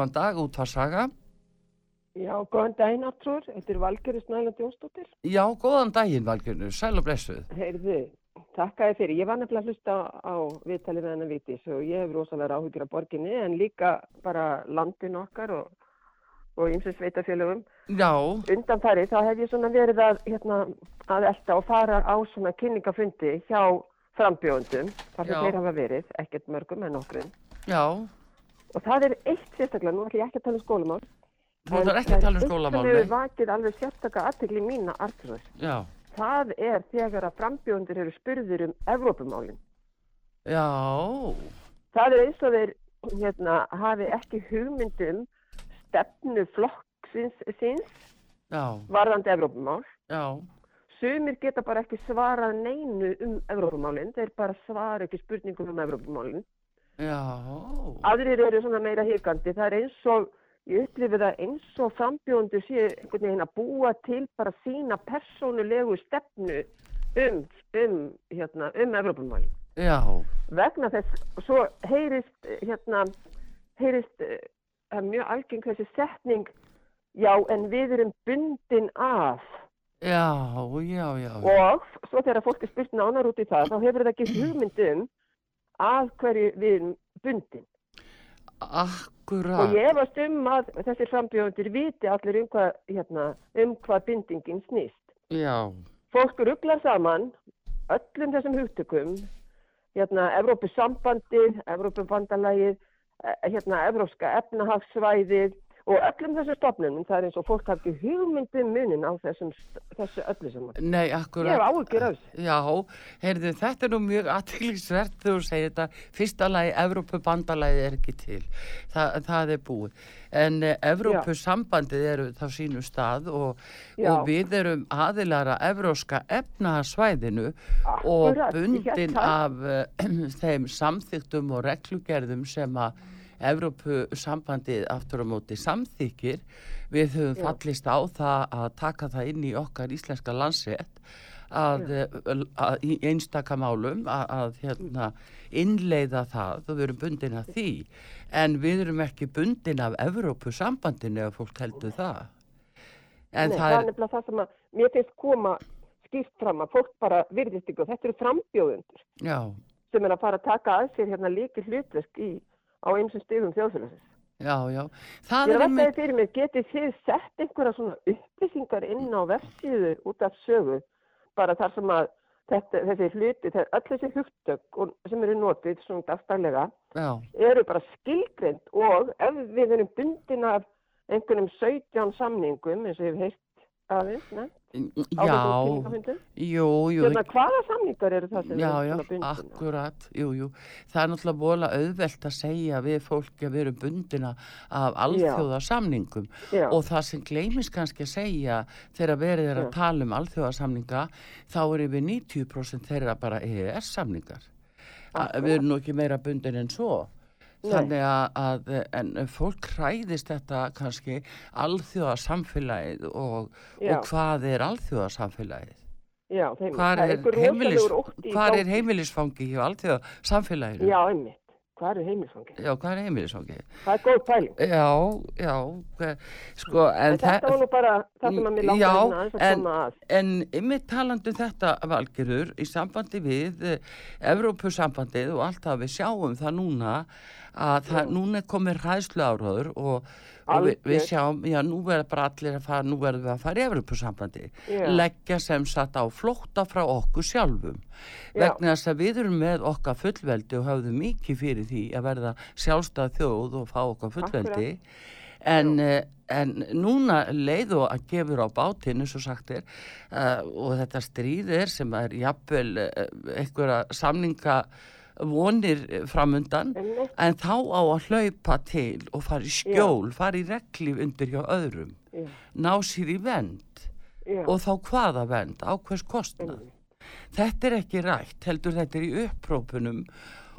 Góðan dag, útvarsaga. Já, góðan daginn Artur, þetta er Valgerður Snæland Jónsdóttir. Já, góðan daginn, Valgjörnur. Sæl og blessuð. Heyrðu, takka þér fyrir. Ég var nefnilega að hlusta á viðtalið við hennar vitis og ég hef rosalega áhyggjur af borginni en líka bara landin okkar og, og ymsins sveitafélögum. Já, Undanfari þá hef ég svona verið að, hérna, að elta og fara á svona kynningafundi hjá frambjóðundum, þar sem þeir hafa verið, ekkert mörgum en okkur. já. Og það er eitt sérstaklega, nú ætlum ég ekki að tala um skólamál. Þú ætlar ekki að tala um skólamál, Það nei. hefur vakið alveg sérstaka aðtegli mína, Artur. Já, Það er þegar að frambjóðundir eru spurðir um Evrópumálinn. já, Það er eins og þeir hérna, hafi ekki hugmyndum stefnu flokksins varðandi Evrópumál. já, Sumir geta bara ekki svarað neinu um Evrópumálinn, þeir bara svara ekki spurningum um Evrópumálinn. Já, Aðrir eru svona meira hikandi, það er eins og, ég upplifi það eins og frambjóðundur séu einhvern veginn að búa til bara sína persónulegu stefnu um, um, hérna, um Evrópumálinn. já, vegna þess, svo heyrist, hérna, heyrist, eh, það er mjög algeng þessi setning, já, en við erum bundin af. já, já, já, Og svo þegar fólk er spurt nánar út í það, þá hefur það ekki hugmyndum að hverju við bundin. akkurat. Og ég efast um að þessir frambjóðundir viti allir um hvað, hérna, um hvað bindingin snýst. Já, fólk rugglar saman öllum þessum hugtökum hérna Evrópusambandið, Evrópubandalagið eh, hérna Evrópska efnahagsvæðið og öllum þessum stofnunum, það er eins og fólk hafi ekki hugmyndum munin á þessum, þessu öllu saman. Nei, Ég akkurat. hef áhyggjur af þessu. Já, heyrðu, þetta er nú mjög aðtillisvert þegar þú segir þetta. Fyrsta lagi, Evrópubandalagi er ekki til. Þa, það er búið. En uh, Evrópusambandið eru þá sínu stað og, og við erum aðilara evróska efnahagsvæðinu og ég bundin af uh, *clears throat* þeim samþyktum og reglugerðum sem að Evrópusambandið aftur á móti samþykir. Við höfum Já. fallist á það að taka það inn í okkar íslenska landsrétt að, að, að í einstaka málum að, að hérna, innleiða það og við erum bundin af því. En við erum ekki bundin af Evrópusambandinu ef fólk heldur það. En Nei, það er nefnilega það sem að mér finnst koma skýrt fram að fólk bara virðist og þetta eru frambjóðundur já, sem er að fara að taka að sér hérna líki hlutverk í, á einsum stigum þjóðfélagsins. já, já Ég það er er einmitt fyrir mig, getið þið sett einhverja svona upplýsingar inn á vefsíðu út af sögu, bara þar sem að þetta, þessi hluti, öll þessi hugtök og- sem eru notið svona dagstælega, eru bara skilgrind og ef við erum bundin af einhvernum 17 samningum, eins og ég hef heilt aðeins, ne? Já jú, jú, Hérna, hvaða samningar eru það sem Já, við já, erum bundin af? akkurat, jú, jú. Það er náttúrulega vola auðvelt að segja við fólki að við erum bundina af alþjóðasamningum Já. og það sem gleymist kannski að segja þegar verið er að Já. tala um alþjóðasamninga þá er yfir 90% þeirra bara EES-samningar. Við erum nú ekki meira bundin en svo. Nei. Þannig að, að en fólk hræðist þetta kannski alþjóðasamfélagið og, og hvað er alþjóðasamfélagið? Já, þeim, Hvar það er, heimilis, er heimilisfangi hjá allþjóða samfélaginu? Já, einmitt. Hvað er heimilisfangi? Já, hvað er heimilisfangi? Það er góð pæling. Já, já, sko, en, En þetta var nú bara það sem að mér langar Já, hérna að en, koma að. en ymmið talandi um þetta valgerur í sambandi við uh, Evrópusambandið og allt það við sjáum það núna að það, núna er komið hræðslu áraður og, og við, við sjáum, já nú verður bara allir að fara, nú verðum við að fara í Evrópusambandi Já. leggja sem sagt á flótta frá okkur sjálfum. Já. vegna þess að við erum með okkar fullveldi og höfðum mikið fyrir því að verða sjálfstæð þjóð og fá okkar fullveldi. En, eh, en núna leið og að gefur á bátinn eins og sagt er uh, og þetta stríð er sem er jafnvel uh, einhverja samninga vonir framundan Einmitt. en þá á að hlaupa til og fara í skjól, fara í reglíf undir hjá öðrum Já. ná sér í vend Já. og þá hvaða vend, á hvers kostnað Einmitt. þetta er ekki rætt heldur þetta er í upprópunum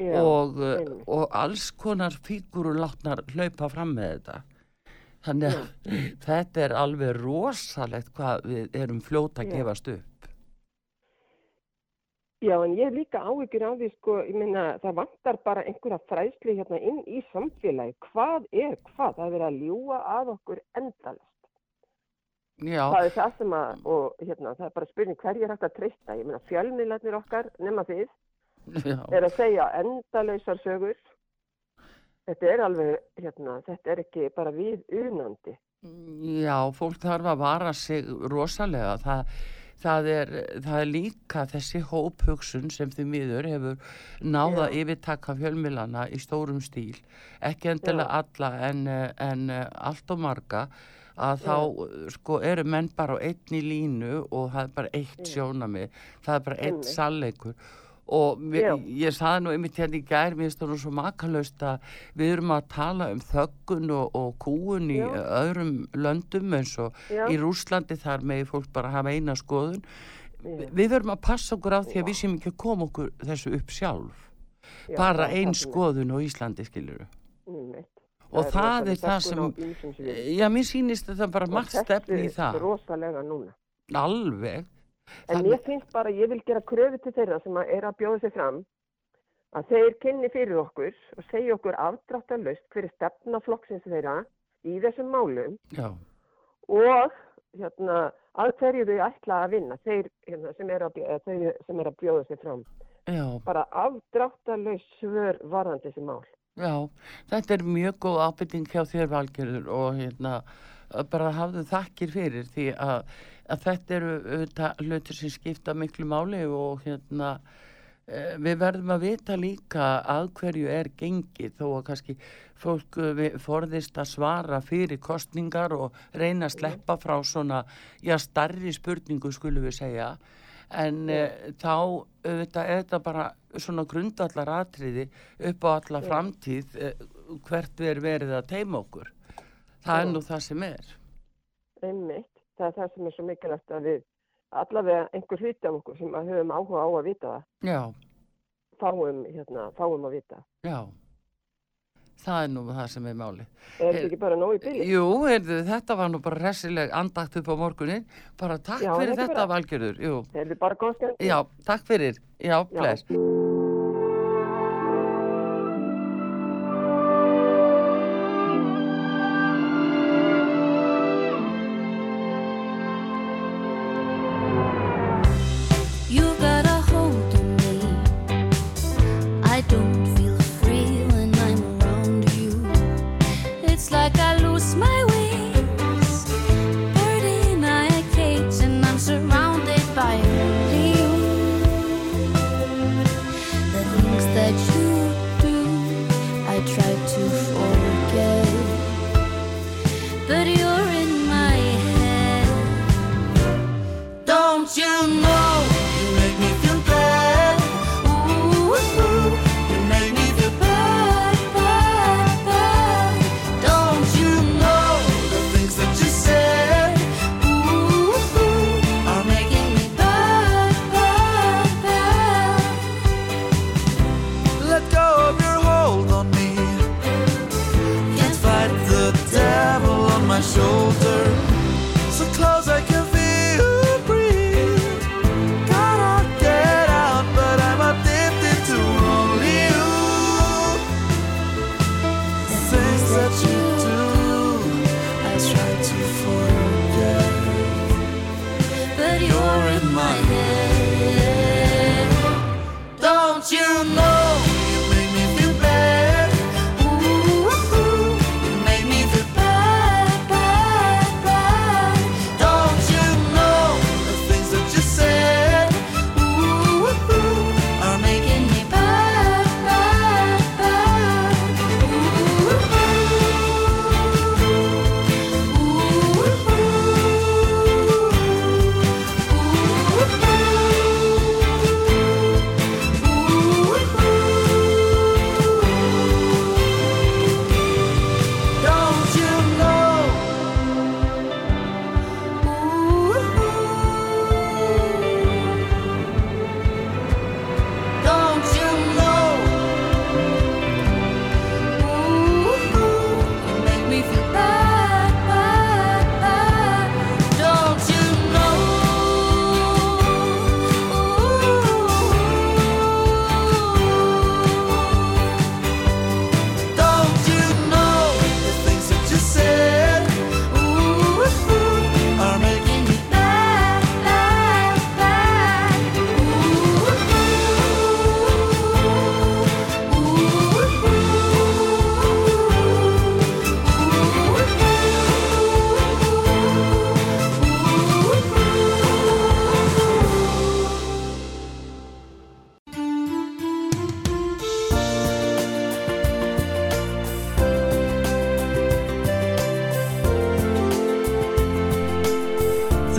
Já, og, einmitt. og alls konar fígurur látnar hlaupa fram með þetta þannig að *laughs* þetta er alveg rosalegt hvað við erum fljóta að Já. gefast upp Já, en ég hef líka áhyggjur á því, sko, ég meina, það vantar bara einhverja fræðslu hérna inn í samfélagi. Hvað er hvað? Það er verið að ljúa að okkur endalist. já, Það er það sem að, og hérna, það er bara spurning hverju er hægt að treysta. Ég meina, fjölmiðlarnir okkar, nema þið, já, er að segja endalausar sögur. Þetta er alveg, hérna, þetta er ekki bara við unandi. já, fólk þarf að vara sig rosalega það, það, er, það er líka þessi hóphugsun sem því miður hefur náða Já. yfirtaka fjölmilana í stórum stíl ekki endilega alla en, en eh, allt og marga að þá eh, sko eru menn bara á einni línu og það er bara eitt Já. sjónami það er bara eitt Einmitt. Og við, ég saði nú einmitt hérna í gær það nú svo makalöst að við erum að tala um þöggun og, og kúun í Já. öðrum löndum eins og Já. í Rúslandi þar megi fólk bara hafa eina skoðun. Já. við verum að passa okkur á því að við séum ekki að koma okkur þessu upp sjálf. Já, bara það ein það sem skoðun á Íslandi skiluru og það rosaleg er það sem já, mér sýnist þetta bara Og margt stefni í það. alveg En mér finnst bara, ég vil gera kröfu til þeirra sem að er að bjóða sig fram að þeir kynni fyrir okkur og segja okkur afdráttarlaust fyrir stefna flokksins þeirra í þessum málum já, og hérna, að hverju þau ætla að vinna, þeir hérna, sem, er að, sem er að bjóða sig fram. já, Bara afdráttarlaust svör varðandi þessi mál. já þetta er mjög góð ábyrting hjá þér valgerður og hérna bara hafðu þakkir fyrir því að, að þetta eru auðvitað hlutir sem skipta miklu máli og hérna eh, við verðum að vita líka að hverju er gengið þó að kannski fólk vi- forðist að svara fyrir kostningar og reyna að sleppa frá svona, já, starri spurningu skulum við segja. En uh, þá auðvitað er þetta bara svona grundallar atriði upp á alla framtíð uh, hvert við er verið að teima okkur það er Já. nú það sem er einmitt. Það er það sem er svo mikilvægt að við allavega einhver hluti af okkur sem að höfum áhuga á að vita það, já, fáum, hérna, fáum að vita. já það er nú það sem er máli Er þetta ekki bara nóg í byrju? Jú, heyrðu, þetta var nú bara resileg andakt upp á morgunin bara takk Já, fyrir þetta bara- Valgerður Jú, Heyrðu bara góð skemmt. já, takk fyrir Já, bless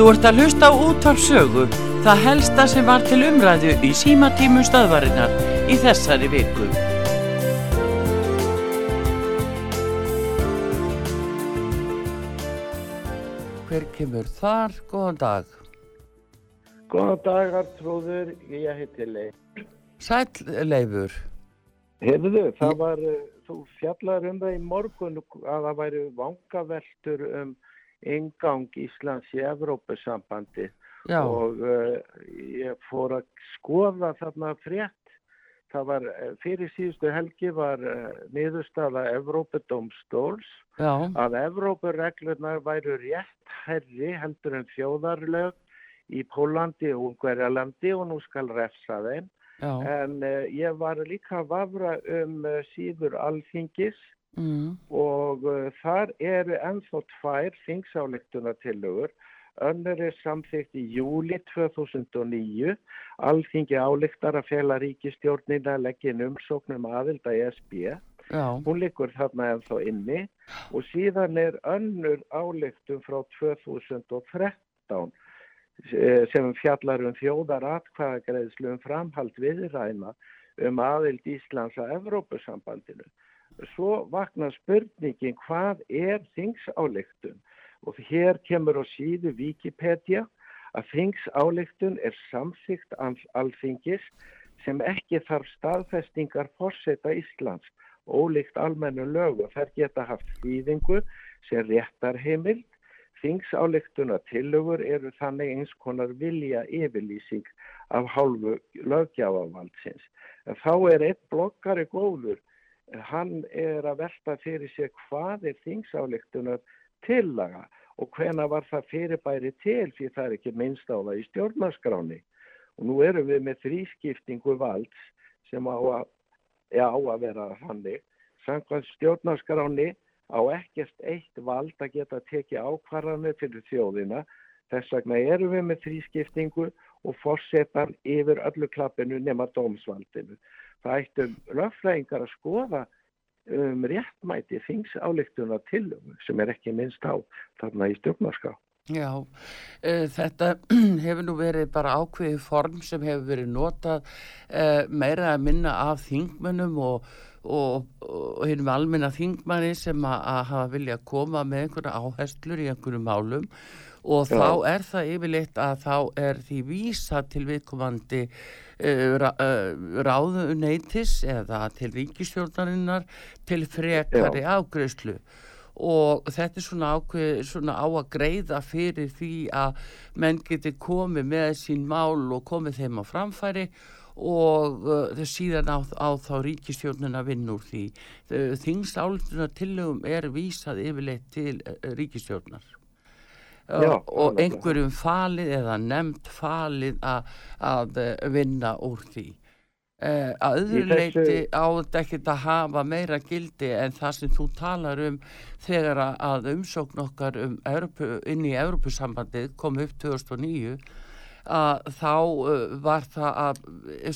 Þú ert að hlusta á útvarp sögu, það helsta sem var til umræðu í símatímum stöðvarinnar í þessari viku. Hver kemur þar? Góðan dag. Góðan dag, Artrúður, ég heiti Leif. Sæll Leifur. Hefðu, það var, uh, þú fjallar um það í morgun að það væri vangaveltur um ingang Íslands í Evrópusambandi Já, og uh, ég fór að skoða þarna frétt. Það var, uh, fyrir síðustu helgi var uh, niðurstaða Evrópudómstóls að Evrópureglunar væru rétt herri heldur en þjóðarlög í Pólandi og Ungverjalandi og nú skal refsa þeim. já, En uh, ég var líka að vafra um síður alþingis mm, og uh, þar eru ennþá tvær þingsáleiktunatillögur Önnur er samþykkt í júli 2009. Alþingi álíktar að fela ríkistjórnina inn umsóknum aðild að ESB. Já, Hún liggur þarna ennþá inni og síðan er önnur álíktum frá 2013 eh, sem fjallar um þjóðar atkvæðagreðslu um framhald viðræna um aðild Íslands að Evrópusambandinu. Svo vaknar spurningin hvað er þingsáleiktun og hér kemur á síðu Wikipedia að þingsáleiktun er samþygt alþingis sem ekki þarf staðfestingar fórseta Íslands ólíkt almennu lögu. Þær geta haft þýðingu sem réttarheimild. Þingsáleiktuna tillögur eru þannig eins konar vilja yfirlýsing af hálfu lögjafavaldsins. En þá er einn blokkari góður, hann er að velta fyrir sér hvað er þingsáleiktunar tillaga og hvena var það fyrirbæri til því það er ekki minnst á það í stjórnarskráni. Og nú erum við með þrískiptingu valds sem á að, á að vera hannig. Samkvæmt stjórnarskráni á ekkert eitt vald að geta tekið ákvarðanir fyrir þjóðina. Þess vegna erum við með þrískiptingu og fórsetar yfir öllu klappinu nema dómsvaldinu. Það ættum lögfræðingar að skoða um réttmæti þingsáleiktuna tillögu sem er ekki minnst á þarna í stjórnarská. já, uh, þetta *clears throat* hefur nú verið bara ákveðið form sem hefur verið notað uh, meira að minna af þingmönnum og, og, og hinn almenna þingmanni sem að, að hafa vilja koma með einhverja áherslur í einhverju málum og Já. þá er það yfirleitt að þá er því vísa til viðkomandi uh, ráðuneytis eða til ríkistjórnarinnar til frekari afgreyslu og þetta er svona ákveð svona á að greiða fyrir því að menn geti komið með sín mál og komið þeim á framfæri og uh, þau síðan á, á þá ríkistjórnun að vinna úr því. Þingsálduna tillögum er vísað yfirleitt til uh, ríkistjórnar Já, og, er einhverjum falið eða nefnt falið að, að eh, vinna úr því. Uh, að öðru Í þessu- leiti á þetta ekkert að hafa meira gildi en það sem þú talar um þegar að- umsókn okkar um Evrópu, inn í Evrópusambandið kom upp 2009 að þá uh, var það að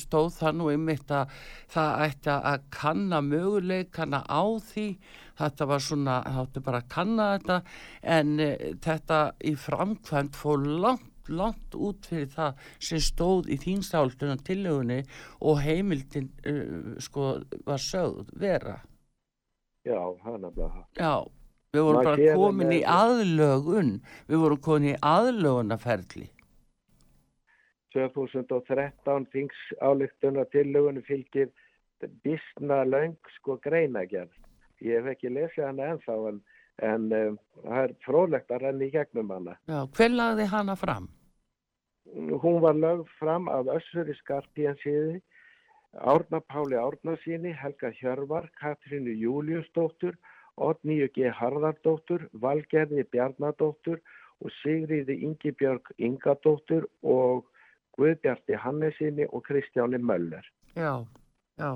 stóð það nú einmitt að það ætti að kanna möguleikana á því þetta var svona, það átti bara að kanna þetta en uh, þetta í framkvæmt fór langt langt út fyrir það sem stóð í þínstáltunan tillögunni og heimildin uh, sko var sögð vera Já, nefnilega það. Já, við vorum Maður bara komin í aðlögun við vorum komin í aðlögunarferli 2013 þingsáleiktuna tillögunni fylgir bisna löng sko greinagerð. Ég hef ekki lesið hana ennþá en, en um, það er fróðlegt að renna í gegnum hana. Já, hver lagði hana fram? Hún var lögð fram af Össuri Skarpíansíði, Árna Páli Árnasíni, Helga Hjörvar, Katrínu Júliusdóttur, Oddníu G. Harðardóttur, Valgerði Bjarnadóttur og Sigriði Ingibjörg Ingadóttur og Guðbjarti Hannesinni og Kristjáni Möller. Já, já.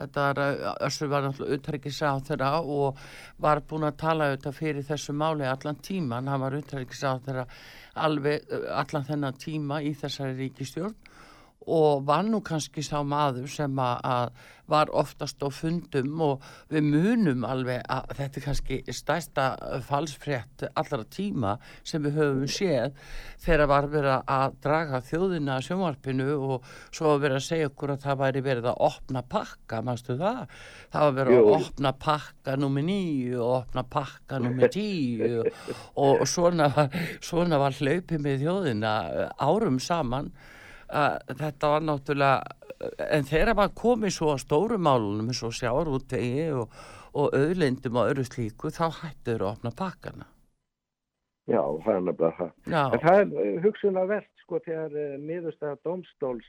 Þetta var, uh, Össur var náttúrulega utryggisáð þeirra og var búin að tala auðvitað fyrir þessu máli allan tíman. Hann var utryggisáð þeirra alveg uh, allan þennan tíma í þessari ríkistjórn og var nú kannski sá maður sem að, var oftast á fundum og við munum alveg að þetta er kannski stærsta falsfrétt allra tíma sem við höfum séð þegar var verið að draga þjóðina að sjónvarpinu og svo var verið að segja okkur að það væri verið að opna pakka, mannstu það? Það var verið að opna pakka nummer nýju og opna pakka nummer tíu og svona var, svona var hlaupið með þjóðina árum saman að þetta var náttúrulega en þegar maður komið svo að stóru málunum eins og sjáarútegi og, og auðlindum og öðru slíku þá hættur að opna pakkana Já, það er nefnilega það. En það er uh, hugsunarvert sko þegar uh, miðurstaða domstóls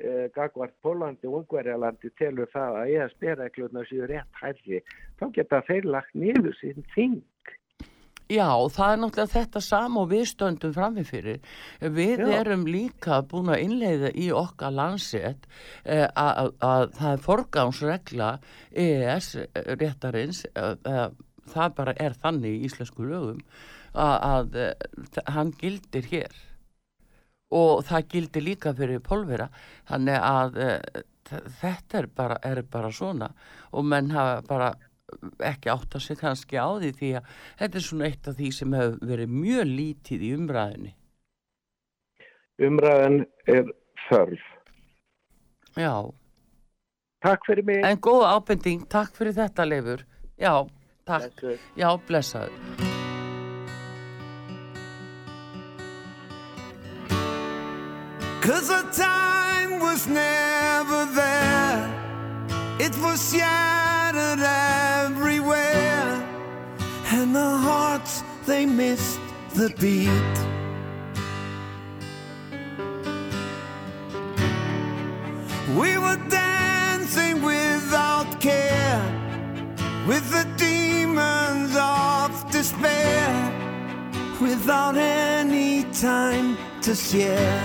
uh, Gagvart Pólandi og Ungverjalandi telur það að ESB-reglurnar séu rétt hærri, þá geta þeir lagt niður sín þing. Já, það er náttúrulega þetta sama og við stöndum framifyrir. Við Já. erum líka búin að innleiða í okkar landsett eh, að það er forgámsregla EES réttarins eh, eh, það bara er þannig í íslensku lögum að, að hann gildir hér og það gildir líka fyrir pólvera þannig að þetta er bara, er bara svona og menn hafa bara ekki átta sig kannski á því því að þetta er svona eitt af því sem hefur verið mjög lítið í umræðinni Umræðin er þörf. Já. Takk fyrir mig. En góð ábending, takk fyrir þetta Leifur. Já, takk. Blessuð. Já, blessaður. Cause our time was never there. It was shattered at the hearts they missed the beat. We were dancing without care with the demons of despair without any time to share.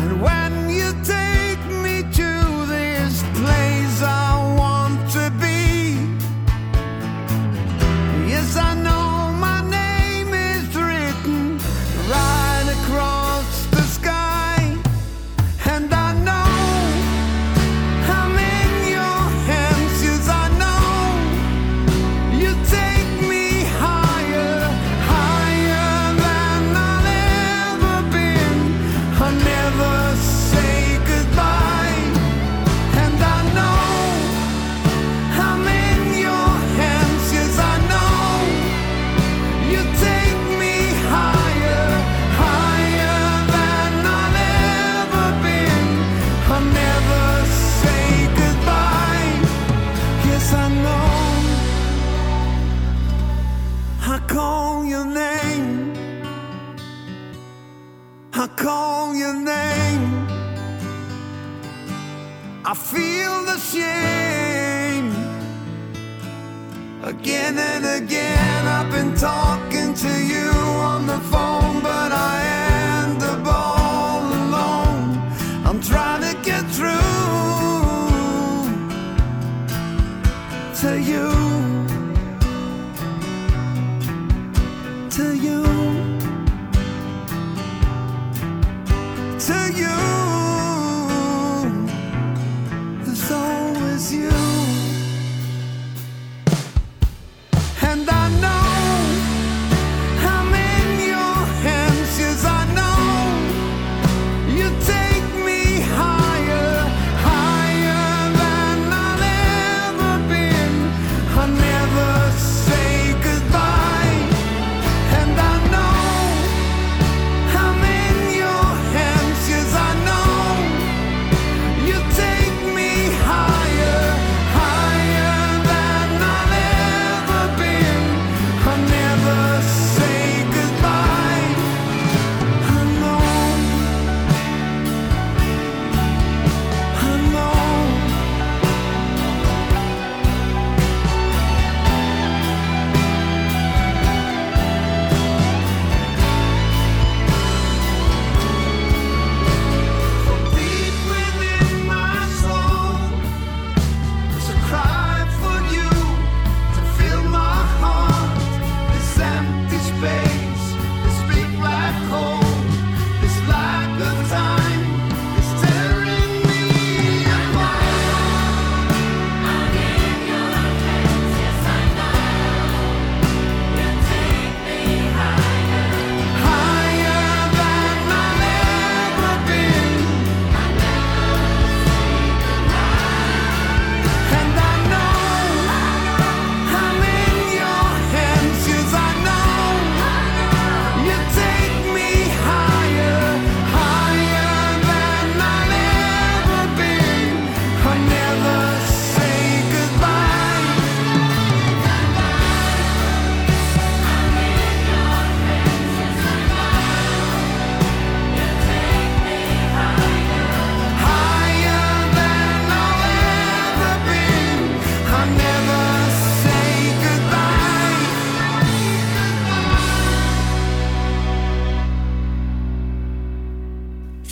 And when you take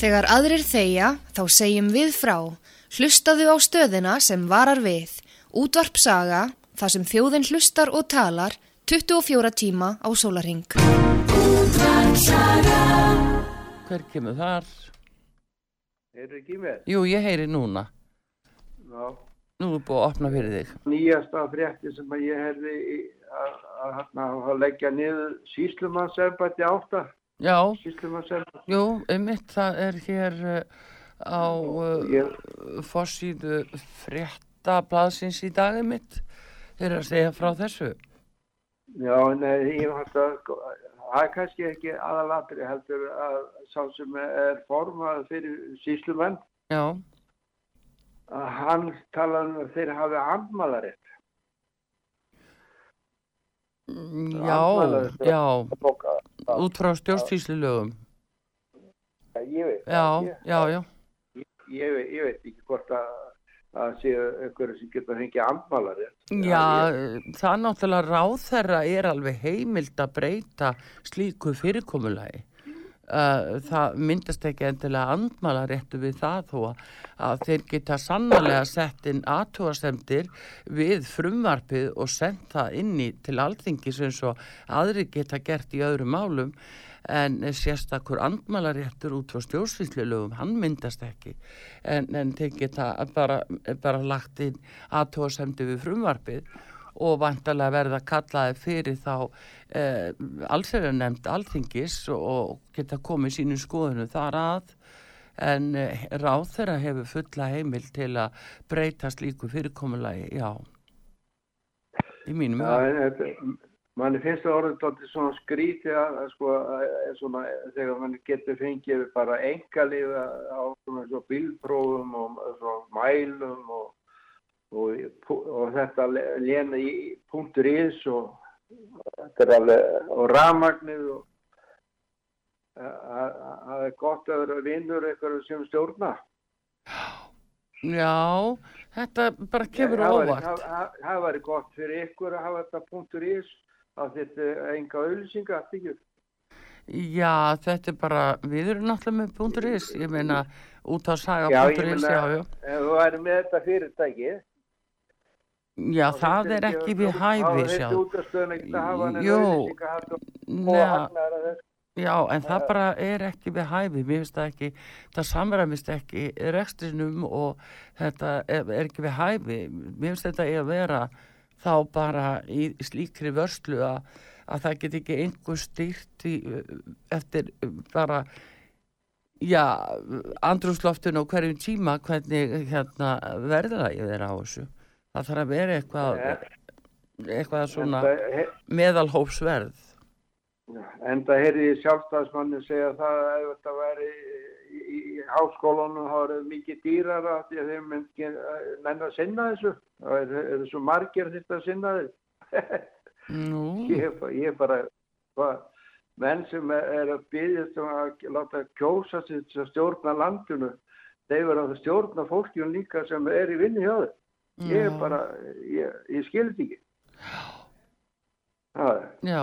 Þegar aðrir þeia, þá segjum við frá, hlustaðu á stöðina sem varar við, útvarpsaga, þar sem þjóðin hlustar og talar, 24 tíma á sólaring. Hver kemur þar? Heyrðu ekki með? Jú, ég heyri núna. Ná. Nú er búin að opna fyrir þig. Nýjasta frétti sem að ég heyrði að leggja niður síslumannsefnbætti áttar. Já, jú, einmitt það er hér uh, á uh, fórsíðu frétta blaðsins í dag einmitt. Þeir að segja frá þessu. Já, nei, ég hætti að, það er kannski ekki aðalatri heldur að sá sem er formað fyrir síslumenn, Já, að hann talaði um að þeir hafi andmálarétt. Mm, já, Andmælarétt. já. Út frá stjórnstíslulögum. Ég veit, Já, ég, já, já. ég, ég veit ekki hvort að að séu einhverju sem geta fengið andmálarétt. Já, það er náttúrulega ráðherra er alveg heimild að breyta slíku fyrirkomulagi. Uh, það myndast ekki endilega andmala réttu við það þó að- þeir geta sannarlega sett inn aðtúasemdir við frumvarpið og sendt það inn í til alþingis eins og aðri geta gert í öðrum málum. En sérstakur andmalaréttur út frá stjórnsvíslulögum, hann myndast ekki. En, en þeir geta bara, bara lagt inn aðtóðasemdi við frumvarpið og vantarlega verða kallaði fyrir þá eh, allsverja nefnd alþingis og geta komið sínum skoðunum þar að. En eh, ráð þeirra hefur fulla heimil til að breyta slíku fyrirkomulagi, já. Í mínum Já, en manni finnst það orðið dálítið svona skrítið að, sko, svona, þegar manni getur fengið bara engalíf á svona svo bílprófum og svo mælum og, og, og þetta léna í punktur ís og og rafmagnið og að að- að það er gott að vera vinnur eitthvað sem stjórna. Já, þetta bara kemur óvart. Það, væri gott fyrir ykkur að hafa þetta punktur ís að þetta enga auðlýsinga ekki. Já, þetta er bara, við erum náttúrulega með punktur is, ég meina út á saga Já, is, meina, já, já. ef þú væri með þetta fyrirtæki Já, það er ekki við hæfi, sjá. er Jú, þess. já, en það bara er ekki við hæfi, mér finnst það ekki, það samræmist ekki rekstrinum og þetta er, er ekki við hæfi, mér finnst þetta eigi að vera þá bara í slíkri vörslu að, að það get ekki einhver styrt í, eftir bara já, andrúsloftun og hverjum tíma hvernig hérna verðalagið er á þessu. Það þarf að vera eitthvað, eitthvað svona meðalhópsverð. En það heyrði ég sjálfstæðismanni segja það að ef þetta væri í, í, í háskólanum þá er það mikið dýrara því að þeim nenn að sinna þessu. Það eru er svo margir þetta að sinna þessu. Ég, ég bara, hvað, menn sem er, er að sem að láta kjósa að stjórna landinu, þeir verða að stjórna fólkjum líka sem er í vinni hjá þeir. Ég er bara, ég, ég skilði ekki. Það, já,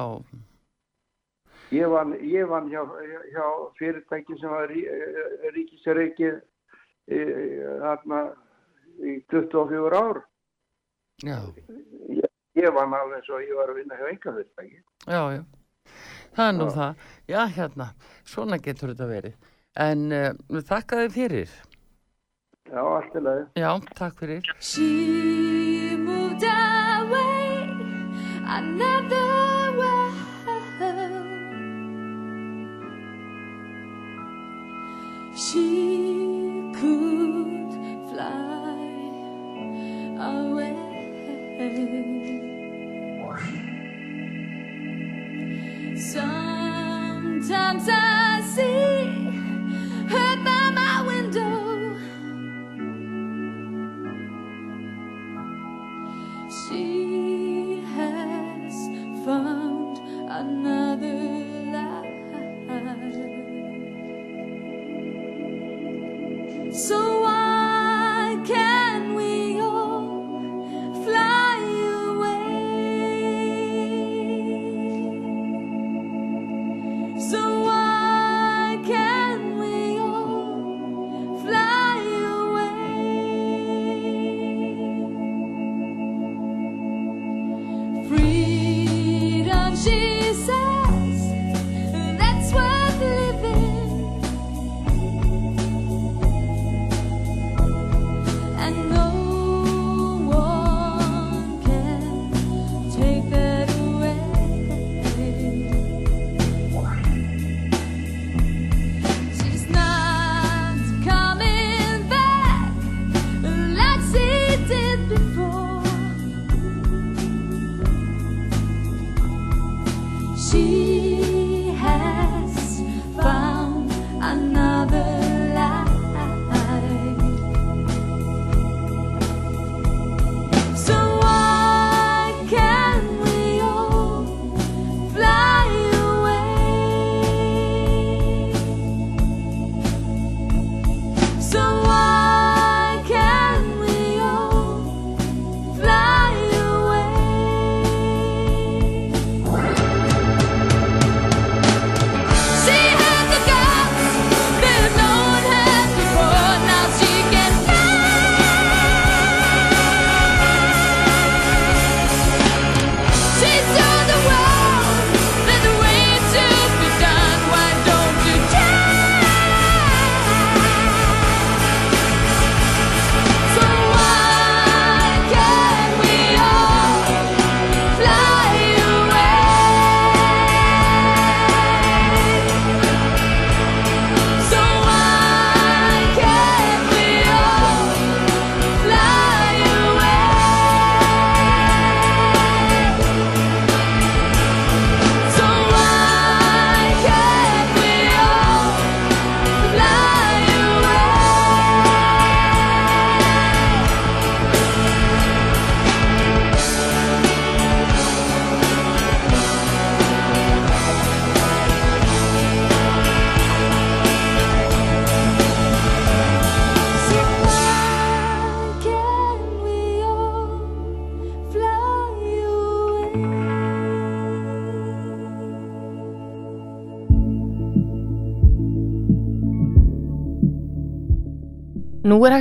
ég vann, ég vann hjá, hjá fyrirtæki sem var rí, ríkisreikið þarna í 24 ár. já, Ég, ég vann alveg eins og ég var að vinna hjá enga fyrirtæki. já, já. Það er nú Já. það. Já, hérna, svona getur þetta verið. En uh, þakka þið fyrir. Já, allt er leið. Já, takk fyrir. She moved away another world. She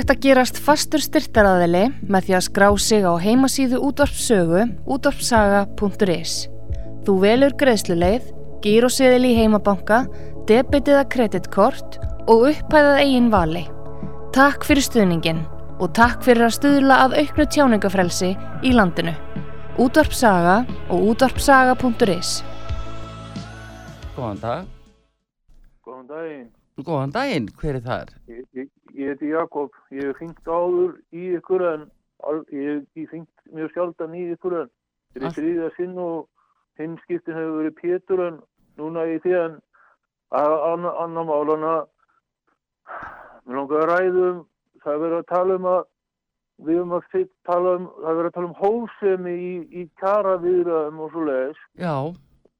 hægt að gerast fastur styrtaraðili með því að skrá sig á heimasíðu útvarpsögu útvarpsaga.is. Þú velur greiðsluleið, gíróseðil í heimabanka, debitiða kreditkort og upphæðað eigin vali. Takk fyrir stuðningin og takk fyrir að stuðla að auknu tjáningafrelsi í landinu. Útvarpsaga og útvarpsaga.is Góðan dag. Góðan daginn. Góðan daginn, hver er þar? Ég, ég, ég heiti Jakob. Ég hef hringt áður í ykkur en ég hef hringt mjög sjaldan í ykkur en þetta er þriðja sinn og hinn skiptin hefur verið Pétur en núna í því en að annar málana mér langar að ræðum það er verið að tala um að við höfum að fit- tala um það er verið að tala um hófsemi í, í kjara viðraðum og svo leiðis Já,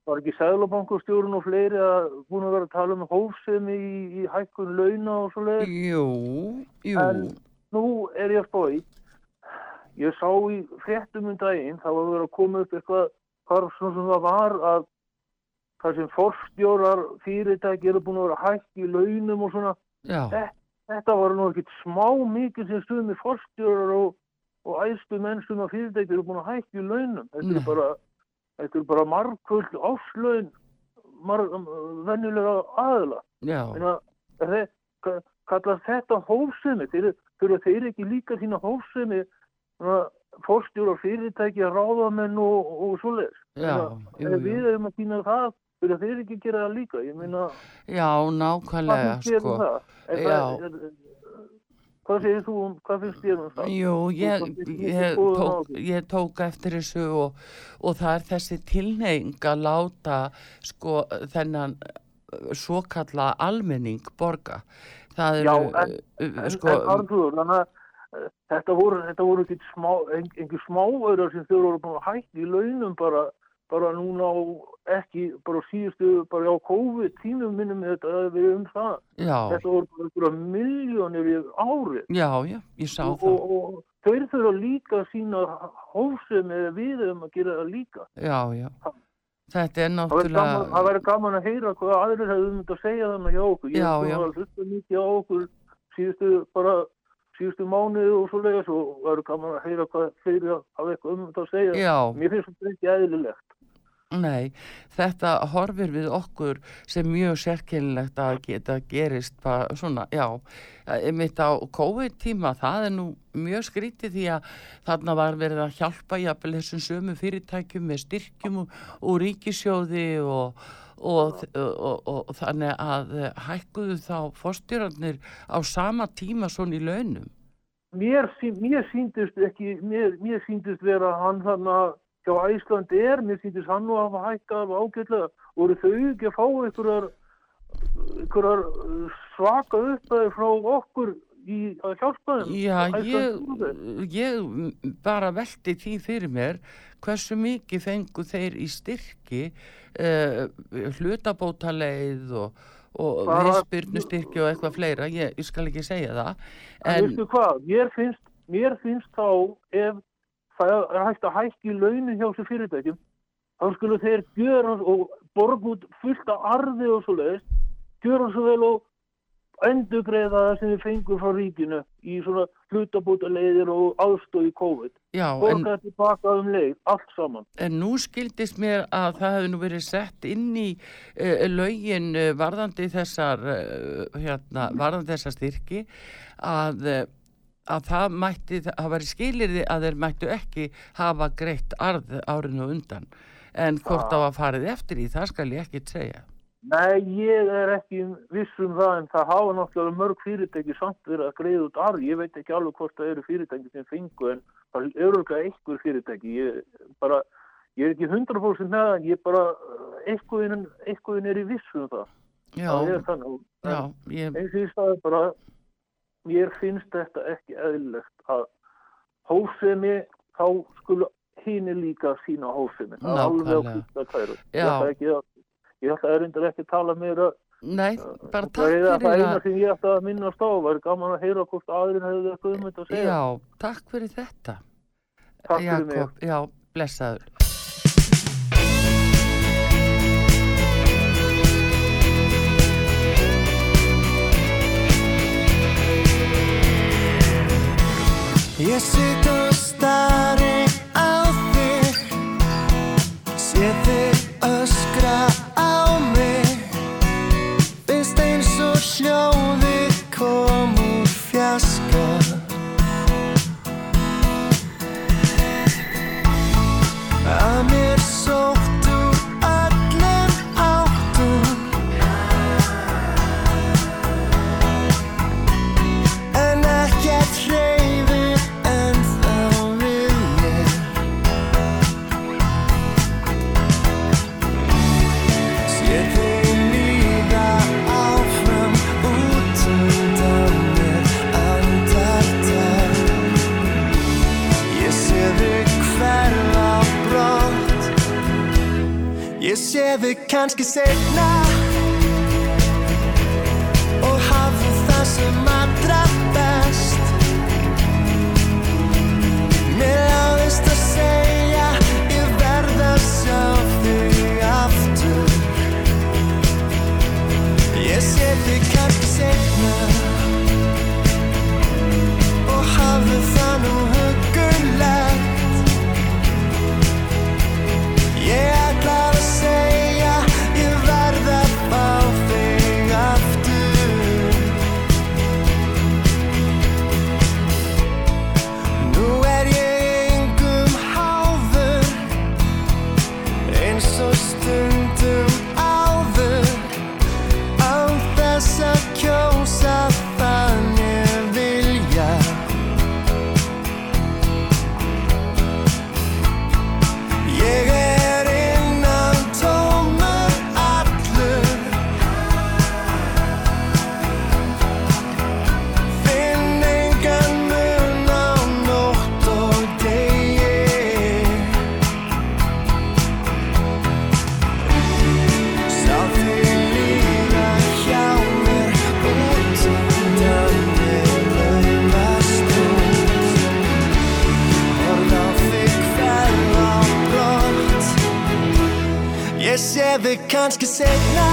var ekki Sæðlabankastjórun og fleiri að búin að vera að tala um hófsemi í, í hækkun launa og svo leiðis jú, jú. En nú er ég að spói. Ég sá í fréttum um daginn, það var verið að koma upp eitthvað, hvar svona sem það var að það sem forstjórar fyrirtæki eru búin að vera hægt í launum og svona. Já. Þetta, þetta var nú ekkit smá mikið sem stuðum í forstjórar og, og æstu menn sem að fyrirtæki eru búin að hægt í launum. Þetta Nei. er bara, þetta er bara margkvöld áslaun mar, venjulega aðla. Já. Meina, þe- ka- kallast þetta hófsemi þeir, þeir, þeir ekki líka sína hófsemi fórstjóra fyrirtæki að ráðamenn og, og svoleiðis við erum að sína það þeir ekki gera það líka meina, Já, nákvæmlega, sko. um það? Já. það hvað segir þú um, hvað finnst þér um það? Jú, ég, ég, tók, ég tók eftir þessu og, og það er þessi tilneying að láta sko þennan svo kalla almenning borga. Það Já, eru, en, uh, en, sko, en Arnþór, þannig að eh, þetta voru, þetta voru ekki smá, ein, einhver smáauðar sem þau voru búin að hækka í launum bara, bara núna á ekki, bara á síðustu, bara á COVID tímum minnum þetta að við um það. Já. Þetta voru bara einhverja miljónir í árið. já, já, ég sá og, það. og, og þeir þurfa líka að sína hófsum eða við um að gera það líka. Já, já. Þetta er Það náttúrulega... það væri gaman að heyra hvað aðrir hefðu um þetta að segja þannig hjá okkur. Ég Já, já. búin að hlusta mikið á okkur síðustu, bara síðustu mánuði og svo leiðis og það væri gaman að heyra hvað fleiri hafa eitthvað um þetta að segja. Já. Mér finnst þetta ekki eðlilegt. Nei, þetta horfir við okkur sem mjög sérkennilegt að geta gerist svona, já, mitt á COVID-tíma, það er nú mjög skrítið því að þarna var verið að hjálpa jafnvel þessum sömu fyrirtækjum með styrkjum og, ríkisjóði og, og, og, og, og þannig að eh, hækkuðu þá fórstjórarnir á sama tíma svona í launum. Mér, mér síndist ekki, mér, mér síndist vera hann þarna hjá Æslandi er, mér síndist hann nú að hafa hækkað alveg ágætlega. Voru þau ekki að fá einhverjar, einhverjar uh, svaka uppæði frá okkur í að hjálpa þeim? Já, ég, ég bara velti því fyrir mér hversu mikið fengu þeir í styrki uh, hlutabótaleið og, og viðspyrnustyrki og eitthvað fleira, ég, ég skal ekki segja það En en hvað, mér finnst, mér finnst þá ef það er hægt að hækka í launin hjá þessu fyrirtækjum, þá skulle þeir gjöra og borga út fullt af arði og svo leiðist, gjöra svo vel og endugreiða það sem við fengum frá ríkinu í svona hlutabúta leiðir og aðstóð í COVID. Já, Borga þetta tilbaka um leið, allt saman. En nú skildist mér að það hefði nú verið sett inn í uh, lögin uh, varðandi þessar uh, hérna, varðandi þessar styrki að, uh, að það mætti, það væri skilirði að þeir mættu ekki hafa greitt arð árinu undan. En hvort Ah. það var farið eftir í, það skal ég ekkit segja. Nei, ég er ekki viss um það en það hafa náttúrulega mörg fyrirtæki samt verið að greiða út arð. Ég veit ekki alveg hvort það eru fyrirtæki sem fengu en það eru ekki einhver fyrirtæki. Ég, bara, ég er ekki 100% með það en ég bara, einhverjum, er í viss um það. Já, það er þannig. já, ég- mér finnst þetta ekki eðlilegt að hófsemi þá skulu hini líka sína hófsemi. Það er alveg Nákvæmlega. kvista kæru. Ég ætla ekki að, erindar ekki að tala meira Nei, bara Það takk er það fyrir eina að, sem ég ætti að minnast á, væri gaman að heyra hvort aðrin hefði eitthvað um þetta að segja. já, takk fyrir þetta. Takk fyrir mig. Jakob, já, blessaður. Esse sé þig kannski seinna Og hafðu það sem allra best Mér láðist að segja Ég verð að sjá þig aftur Ég sé þig kannski seinna Og hafðu það nú sé þig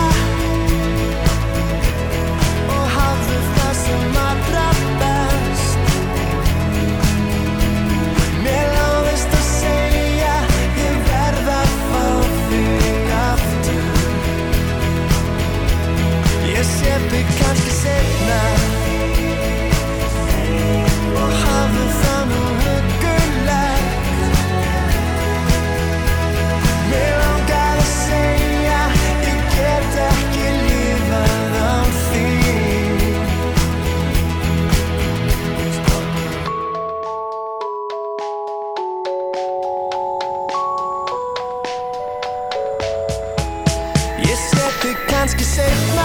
kannski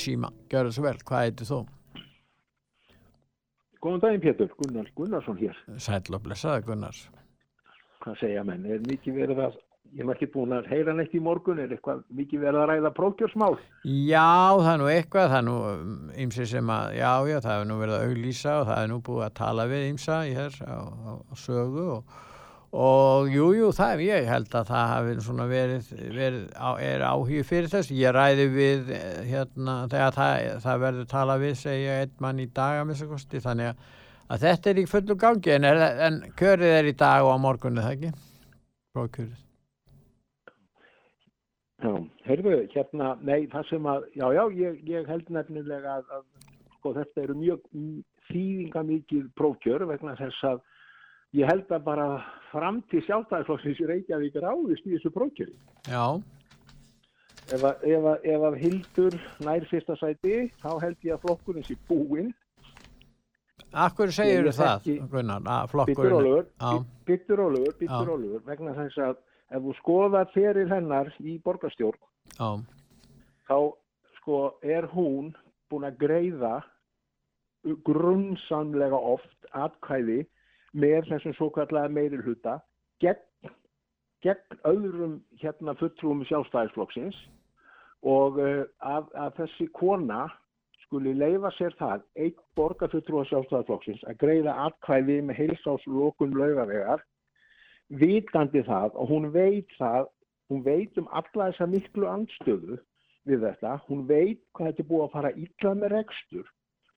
síma, gjör það svo vel, hvað heitir þú? Góðan daginn Pétur, Gunnar Gunnarsson hér. Sæll og blessaði Gunnar. Hvað segja menn, er mikið verið að, ég hef ekki búin að heyra neitt í morgun, er eitthvað mikið verið að ræða prókjörsmál? Já, það er nú eitthvað, það er nú ymsi sem að, já, já, það hefur nú verið að auglýsa og það er nú búið að tala við ymsa í hér á, á, á sögu og, og jú, jú, það er, ég held að það hafi svona verið, verið á, er áhugi fyrir þess. Ég ræði við, eh, hérna, þegar það, það verður tala við, segja einn mann í dag að missa kosti, þannig að, að þetta er í fullu gangi, en, er, en kjörið er í dag og á morgun, er það ekki? Prófkjörið. Já, heyrðu, hérna, nei, það sem að, já, já, ég, ég held nefnilega að, að sko, þetta eru mjög þýðinga mikið prófkjör vegna þess að ég held að bara framtíð sjálfstæðisflokksins í Reykjavík ráðist í þessu prófkjöri. Já. Ef að, ef að, ef að Hildur nær fyrsta sæti, þá held ég að flokkurinn sé búinn Akkur segir það, Gunnar, að flokkurinn... Já, Bittur Ólafur, Bittur Já. Ólafur, vegna þess að ef þú skoðar fyrir hennar í borgarstjórn, já, þá sko er hún búin að greiða grunnsamlega oft atkvæði með þessum svo kallega meiri hluta gegn, gegn öðrum hérna fulltrúum sjálfstæðisflokksins og uh, að, að þessi kona skuli leifa sér það einn borgarfulltrúa sjálfstæðisflokksins að greiða atkvæði með heilsáslokun laugavegar vitandi það og hún veit það hún veit um alla þessa miklu andstöðu við þetta, hún veit hvað þetta búið að fara illa með rekstur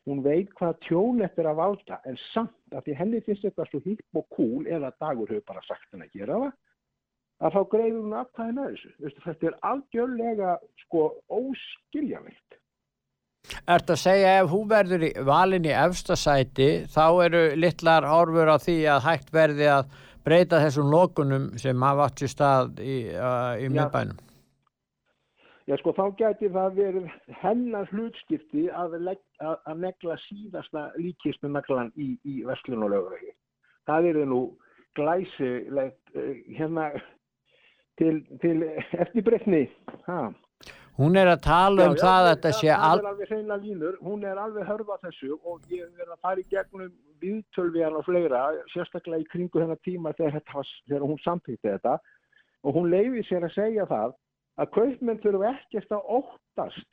hún veit hvað tjón þetta er að valda en samt að því henni finnst þetta svo hipp og cool eða dagur hefur bara sagt henni að gera það að þá greiður hún aðkvæði með þessu. Þetta er algjörlega sko óskiljanlegt. Ertu að segja ef hún verður í, valin í efsta sæti þá eru litlar horfur á því að hægt verði að breyta þessum lokunum sem hafa átt sér stað í, uh, í miðbænum. Já, sko, þá gæti það verið hennar hlutskipti að, að, að negla síðasta líkistu naglan í, í Vestlun og Laugavegi. Það eru nú glæsilegt uh, hérna til, til eftirbreytni. Ha. Hún er að tala um það að þetta sé alveg línur, hún er alveg hörða þessu og ég verið að fara í gegnum viðtölviðan og fleira, sérstaklega í kringu þennan tíma þegar, þetta þegar hún samtýtti þetta og hún leiði sér að segja það að kaupmenn þurfa ekkert að óttast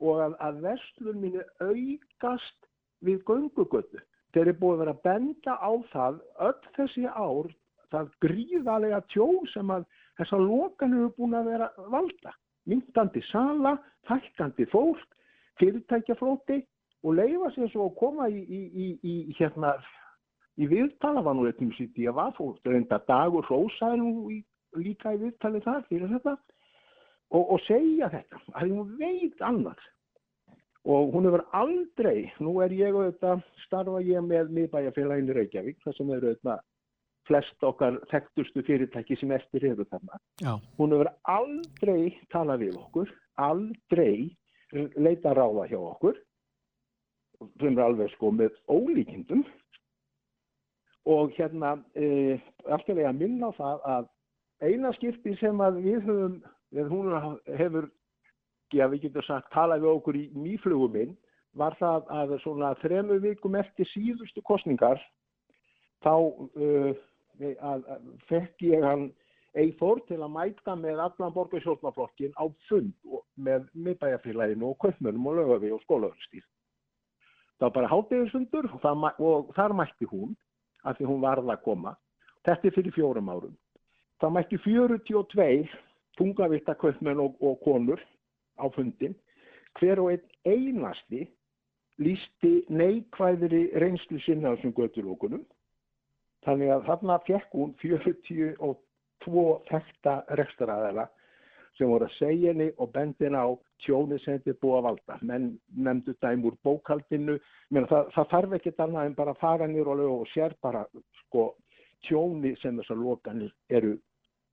og að, að verslun mínu aukast við göngugötu. Þeir eru búið að vera að benda á það öll þessi ár, það gríðalega tjó sem að þessar lokanir eru búin að vera valda. Myndandi sala, fækkandi fólk, fyrirtækjaflóti og leifa sér svo að koma í, í, í, í hérna í viðtala var nú eitthvað sitt í að var fólk reynda dagur rósaði nú líka í viðtali þar fyrir þetta og, og segja þetta að hún veit annars og hún hefur aldrei, nú er ég auðvitað, starfa ég með miðbæjarfélaginu Reykjavík, þar sem eru auðvitað flest okkar þekktustu fyrirtæki sem eftir eru þarna. Já. Hún hefur aldrei talað við okkur, aldrei leita ráða hjá okkur, sem er alveg sko með ólíkindum og hérna e, alltaf að minna á það að eina skipti sem að við höfum, við hún hefur, já við getum sagt, talað við okkur í mýfluguminn, var það að svona þremu vikum eftir síðustu kostningar þá uh, að, að fekk ég hann Eithor til að mæta með allan borgarsjórnaflokkin á fund með miðbæjarfélaginu og kaupmönum og lögafi og skólaverðstýr. Það var bara hátegisfundur og, og þar mætti hún af því hún varð að koma. Þetta er fyrir fjórum árum. Það mætti 42 tungavitta kaupmenn og, og konur á fundin. Hver og einn einasti lísti neikvæðri reynslu sinna þessum götulókunum. Þannig að þarna fekk hún 42 þekta rekstaraðala sem voru að segja henni og bendin á tjóni sem þetta er búið að valda. Menn nefndu dæm úr bókaldinu. Það, það þarf ekkert annað en bara að fara nýr og og sér bara sko, tjóni sem þessar lokanir eru,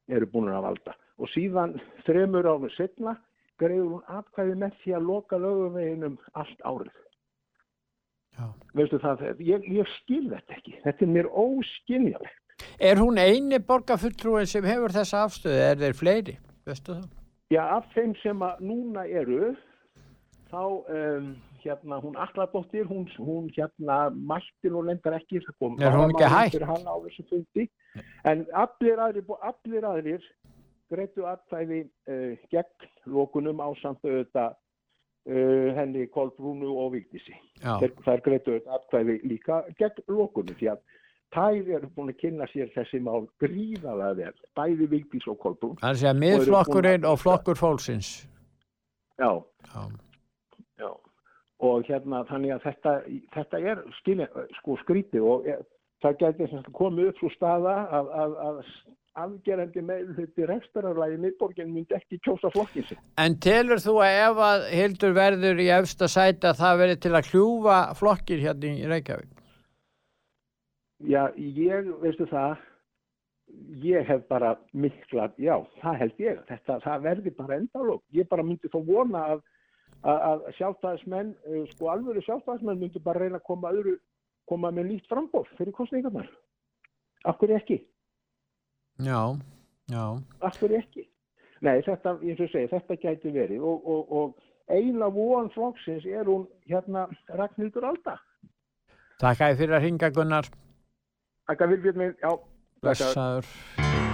eru búin að valda. Og síðan þremur árum setna greiður hún atkvæði með því að loka löguveginum allt árið. Veistu það, ég, ég skil þetta ekki. Þetta er mér óskiljalegt. Er hún eini borgarfulltrúin sem hefur þessa afstöðu? Er þeir fleiri? Veistu það? Já, af þeim sem að núna eru, þá um, hérna hún Alladóttir, hún, hún hérna mætti nú lendar ekki, það kom Er hún ekki fyrir hann á þessu fundi, en allir aðrir, allir aðrir greitu atkvæði uh, gegn lókunum á samt auðvitað uh, henni Kolbrúnu og. Þeir, þær greitu atkvæði líka gegn lókunum því að þær eru búin að kynna sér þessi mál gríðalega vel, bæði Vigdís og Kolbrún. Það er að segja miðflokkurinn og flokkur fólksins. Já. Já. Já. Og hérna þannig að þetta, þetta er skilja, sko skrítið og er, það gæti sem sagt komið upp svo staða að, að, að afgerandi meðluti rekstararlægi miðborgin myndi ekki kjósa flokkin sig. En telur þú að ef að Hildur verður í efsta sæti að það verði til að kljúfa flokkir hérna í Reykjavík? Já, ég, veistu það, ég hef bara mikla, já, það held ég, þetta, það verði bara endalók. Ég bara myndi þá vona að, að, að sjálfstæðismenn, eh, sko alvöru sjálfstæðismenn myndi bara reyna að koma öðru, koma með nýtt frambóð fyrir kostningarnar. Hverju ekki? Já, já. Hverju ekki? Nei, þetta, ég segi, þetta gæti verið og, og, og eina von flokksins er hún hérna Ragnhildur Alda. Takk að fyrir að ringa Gunnar. Takk að vilbjörn minn, já. Blessaður.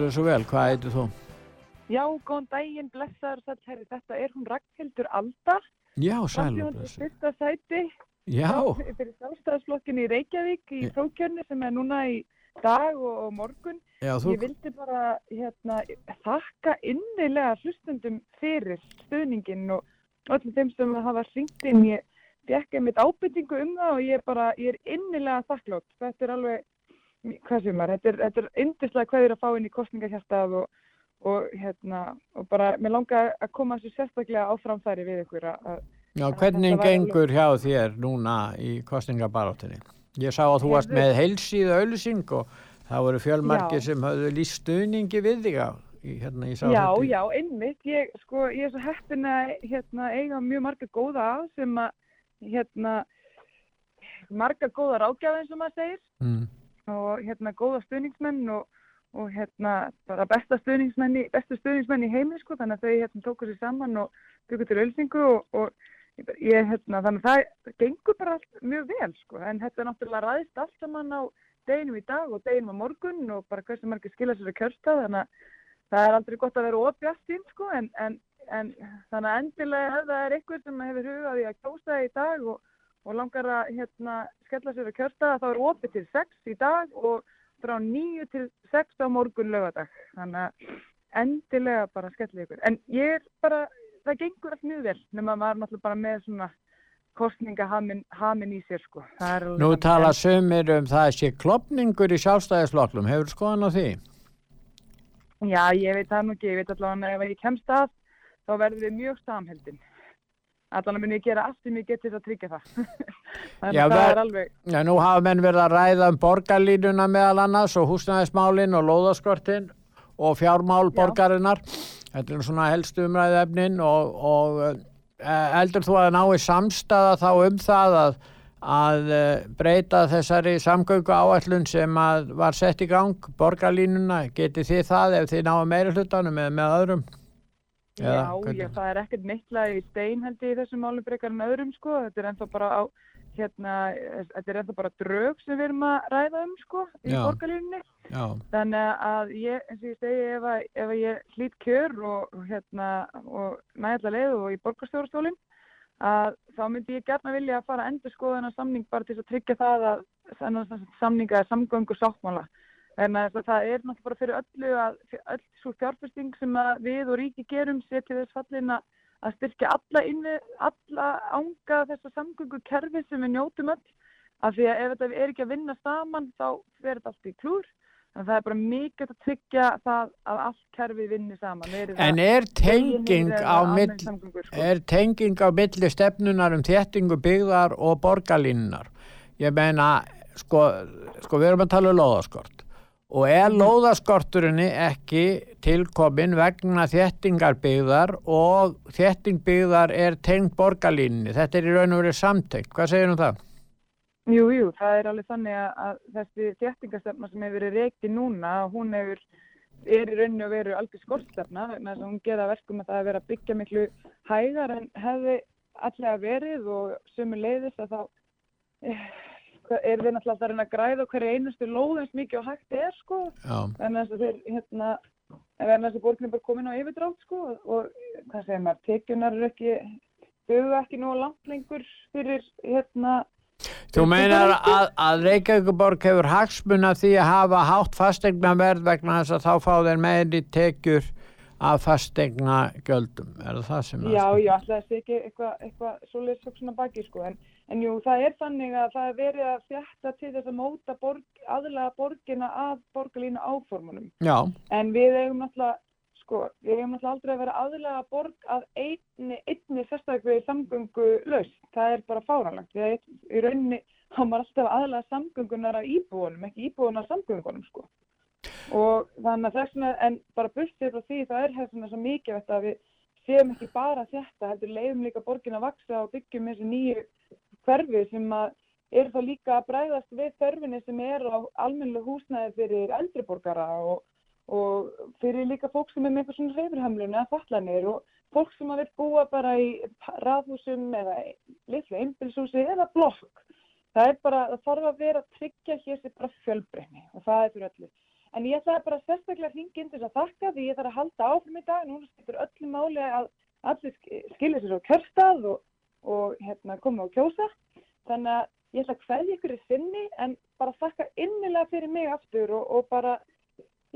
Gjörðu svo vel, hvað heitir þú? Já, góðan daginn, blessaður sæll herri, þetta er hún Ragnhildur Alda, Já, sæl í blessuð. fyrsta sæti Já. fyrir sjálfstæðisflokkinu í Reykjavík í prókjörni sem er núna í dag og, og morgun. Já, þú- Ég vildi bara hérna, þakka innilega hlustundum fyrir stuðningin og öllum þeim sem hafa hringt inn. Ég fekk einmitt ábyrtingu um það og ég bara, ég er innilega þakklátt. Þetta er alveg, hvað sem er, þetta er, þetta er yndislega hvað er að fá inn í kostningahjartað og, og hérna, og bara, mér langar að koma þessu sérstaklega á framfæri við ykkur að, Já, hvernig gengur hjá þér núna í kostningabarátunni? Ég sá að þú varst með heilsíðu auðlýsing og það voru fjölmargir Já. sem höfðu líst stuðningi við þig á, hérna, Já, þetta. já, einmitt. Ég, sko, ég er svo heppin að hérna, eiga mjög marga góða að sem að hérna, marga góða ráðgjafa eins og maður segir Mm. Og hérna góða stuðningsmenn og, og hérna bara besta stuðningsmenn í, í heimi sko, þannig að þau hérna tóku sér saman og byggu til ölsingu og, og ég hérna, þannig að það gengur bara allt mjög vel sko, en þetta er náttúrulega ræðist allt saman á deginum í dag og deginum á morgun og bara hversu margir skila sér að kjörstað þannig að það er aldrei gott að vera opjast sín sko en, en, en þannig að endilega ef það er einhver sem hefur hugað í að kjósa í dag og, og langar að hérna, skella sér að kjörstað þá er opið til 6 í dag og frá 9 til 6 á morgun lögadag þannig að endilega bara skellið ykkur en ég er bara, það gengur allt mjög vel nema maður náttúrulega bara með svona kostningahamin hamin í sér sko Nú tala sömur um það sé klopningur í sjálfstæðisflokklum. Hefur skoðan á því? Já, ég veit það nú ekki, ég veit allavega ef ég kemst að þá verður við mjög samheldin. Allavega mun ég gera allt sem ég get til að tryggja það. *laughs* Þannig Já, að það er alveg, Já, nú hafa menn verið að ræða um borgarlínuna meðal annars og húsnæðismálin og lóðaskortin og fjármál borgarinnar. Þetta er svona helstu umræðefnin og, og eh, heldur þú að nái samstaða þá um það að, að eh, breyta þessari samgöngu áætlun sem var sett í gang, borgarlínuna, geti þið það ef þið náðu meiri hlutanum eða með öðrum? Já, hvernig? já, það er ekkert neittlega í stein held ég í þessum málum frekar en öðrum sko. Þetta er ennþá bara á, hérna, þetta er ennþá bara drög sem við erum að ræða um sko í Já. borgarlínunni. Já. Þannig að ég, eins og ég segi, ef, að, ef að ég hlýt kjör og, hérna, og næðalla leið og í borgarstjórastólinn, að þá myndi ég gætna vilja að fara að endur skoða þennan samning bara til að tryggja það að samninga er samgöngu sáttmála. En að það er náttúrulega bara fyrir öllu að öll svo fjárfesting sem við og ríki gerum setja þess fallin að styrkja alla, inni, alla ánga þessa samgöngu kerfi sem við njótum öll. Af því að ef þetta er ekki að vinna saman þá verður þetta allt í klúr. En það er bara mikilvægt að tryggja það að allt kerfi vinni saman. Það En er tenging mill, sko. er tenging á milli stefnunar um þéttingu byggðar og borgarlínunar? Ég meina, sko, sko við erum að tala um lóðaskort og er lóðaskorturinni ekki tilkomin vegna þéttingar byggðar og þétting byggðar er tengd borgarlínunni. Þetta er í raun og verið samtengt. Hvað segir um það? Jú, jú, það er alveg þannig að, þessi þéttingastefna sem hefur verið reikið núna, hún hefur, er í rauninu að veru algjör skortstefna vegna þess að hún gera verkum að það er verið að byggja miklu hægar en hefði allega verið og sömu leiðis að þá eh, er við náttúrulega að reyna að græða hverju einustu lóð eins mikið og hægt er sko. En þess að þeir hérna en þess að borgin er bara komin á yfirdrátt sko og hvað segir maður, tekjunar eru ekki buga ekki nú langt lengur fyrir hérna Þú meinar að, að Reykjavíkuborg hefur hagsmuna því að hafa hátt fastegnaverð vegna þess að þá fá þeir meiri tekjur af fastegna gjöldum. Er það það sem Já, já, alltaf þessi ekki eitthvað eitthva svoleiðis hugsun að baki sko en, en jú, það er þannig að það er verið að fjætta til þess að móta borg, aðlega borgina að borgarlínu áformunum. Já. en við eigum náttúrulega sko, við eigum náttúrulega aldrei að vera aðlega borg að einni, einni sérstaklega samgöngu laus, það er bara fáranlegt við í rauninni þá maður alltaf aðlega samgöngunar af íbúunum ekki íbúunar af samgöngunum sko. Og þannig að þess vegna, en bara bustið frá því það er vegna svo mikið að við séum ekki bara þetta, heldur leiðum líka borgin að vaksa og byggjum þessi nýju hverfi sem eru þá líka að bræðast við þörfinni sem er á almennileg húsnæði fyrir eldri borgara og, og fyrir líka fólk sem er með eitthvað svona reyfurhamlun eða fatlanir og fólk sem að vil búa bara í raðhúsum eða litlu einbilshúsi eða blokk. Það er bara, það þarf að vera að tryggja hér sér bara fjölbreyni og það er fyrir öllu. En ég ætlaði bara sérstaklega að hringja inn til þess að þakka því ég þarf að halda áfram í dag. Núna skiptir öllu máli að allir sk- skilja sér á kjörstað og, og hérna, koma og kjósa. Þannig að ég ætla að hverja ykkur í sinni en bara þakka innilega fyrir mig aftur og, og bara,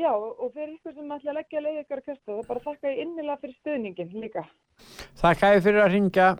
já, og fyrir ykkur sem ætla að leggja leið ykkur á kjörstað og bara þakka innilega fyrir stöðningin líka. Þakka ég fyrir að ringja.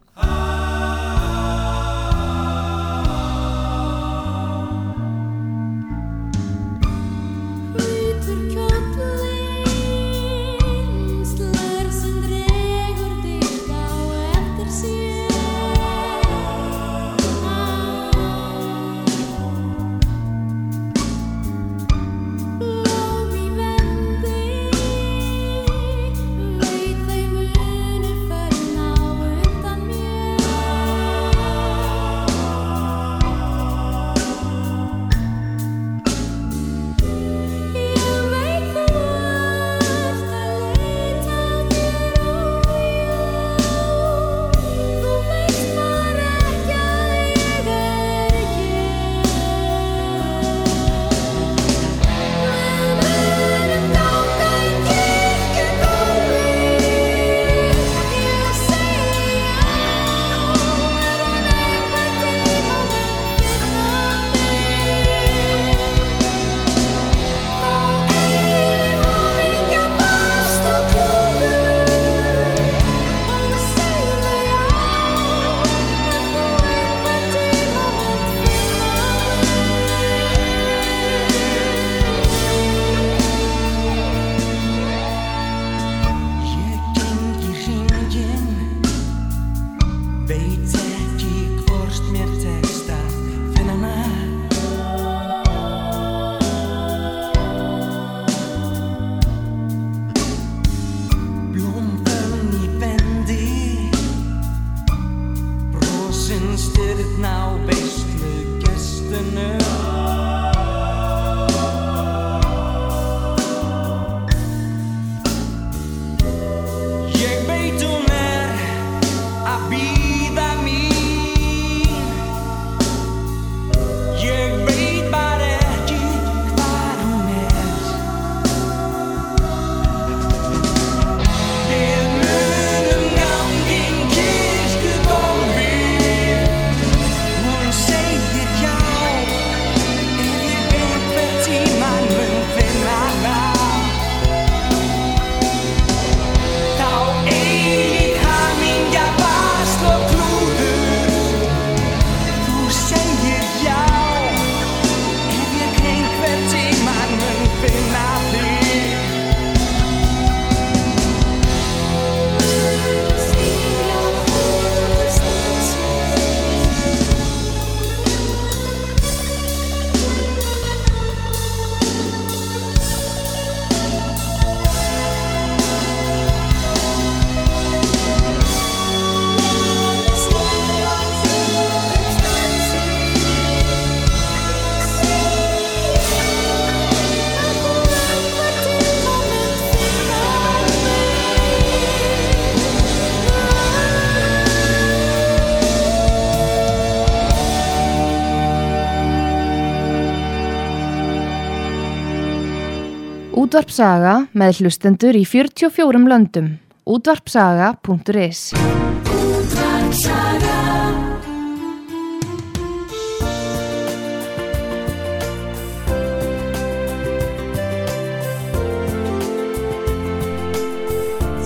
Útvarpsaga með hlustendur í 44 löndum. Útvarpsaga.is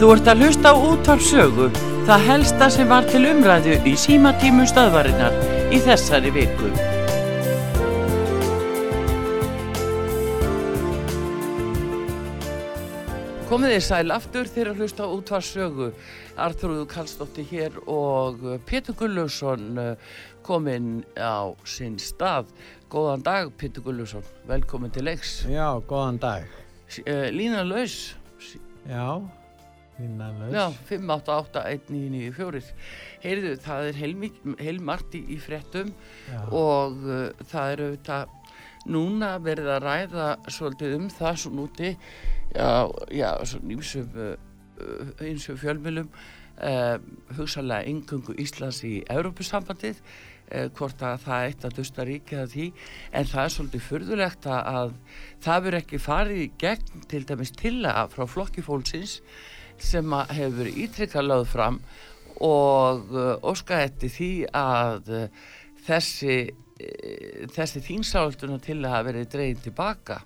Þú ert að hlusta á útvarpsögu, það helsta sem var til umræðu í símatímum stöðvarinnar í þessari viku. Komið þið sæl aftur þegar að hlusta á útvarpsögu. Arþrúðu Kallstóttir hér og Pétur Gullausson kominn á sinn stað. Góðan dag Pétur Gullausson, velkomin til leiks. Já, góðan dag. Uh, Lína Laus, Já, Lína Laus. Já, 5881994 Heyrðu, það er heilmik- heilmargt í, fréttum Já. og uh, það er auðvitað núna verið að ræða svolítið um það svo núti já, já, svona uh, einsum fjölmjölum uh, hugsalega yngöngu Íslands í Evrópusambandið uh, hvort að það eitt að dusta ríkið að því. En það er svolítið furðulegt að, að það verður ekki farið gegn til dæmis tillaga frá flokki fólksins sem hefur verið ítrykkað lögð fram og uh, óska eftir því að uh, þessi uh, þessi þýnsálduna til að hafa verið dregin tilbaka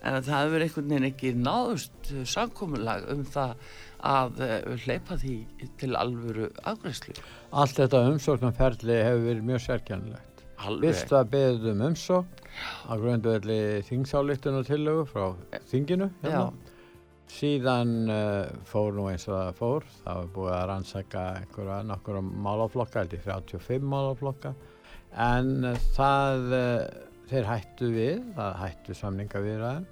en það hefur einhvern veginn ekki náðust samkomulag um það að uh, hleypa því til alvöru afgræslu. Allt þetta umsóknarferli hefur verið mjög sérkjænlegt. Fyrst var beðið um umsókn á grundvelli þingsáleiktun og tillögu frá þinginu. hérna. Síðan uh, fór nú eins og það fór. Það var búið að rannsaka einhverja nokkur málaflokka, held ég 35 málaflokka. En uh, það, uh, þeir hættu við, það hættu samninga við það.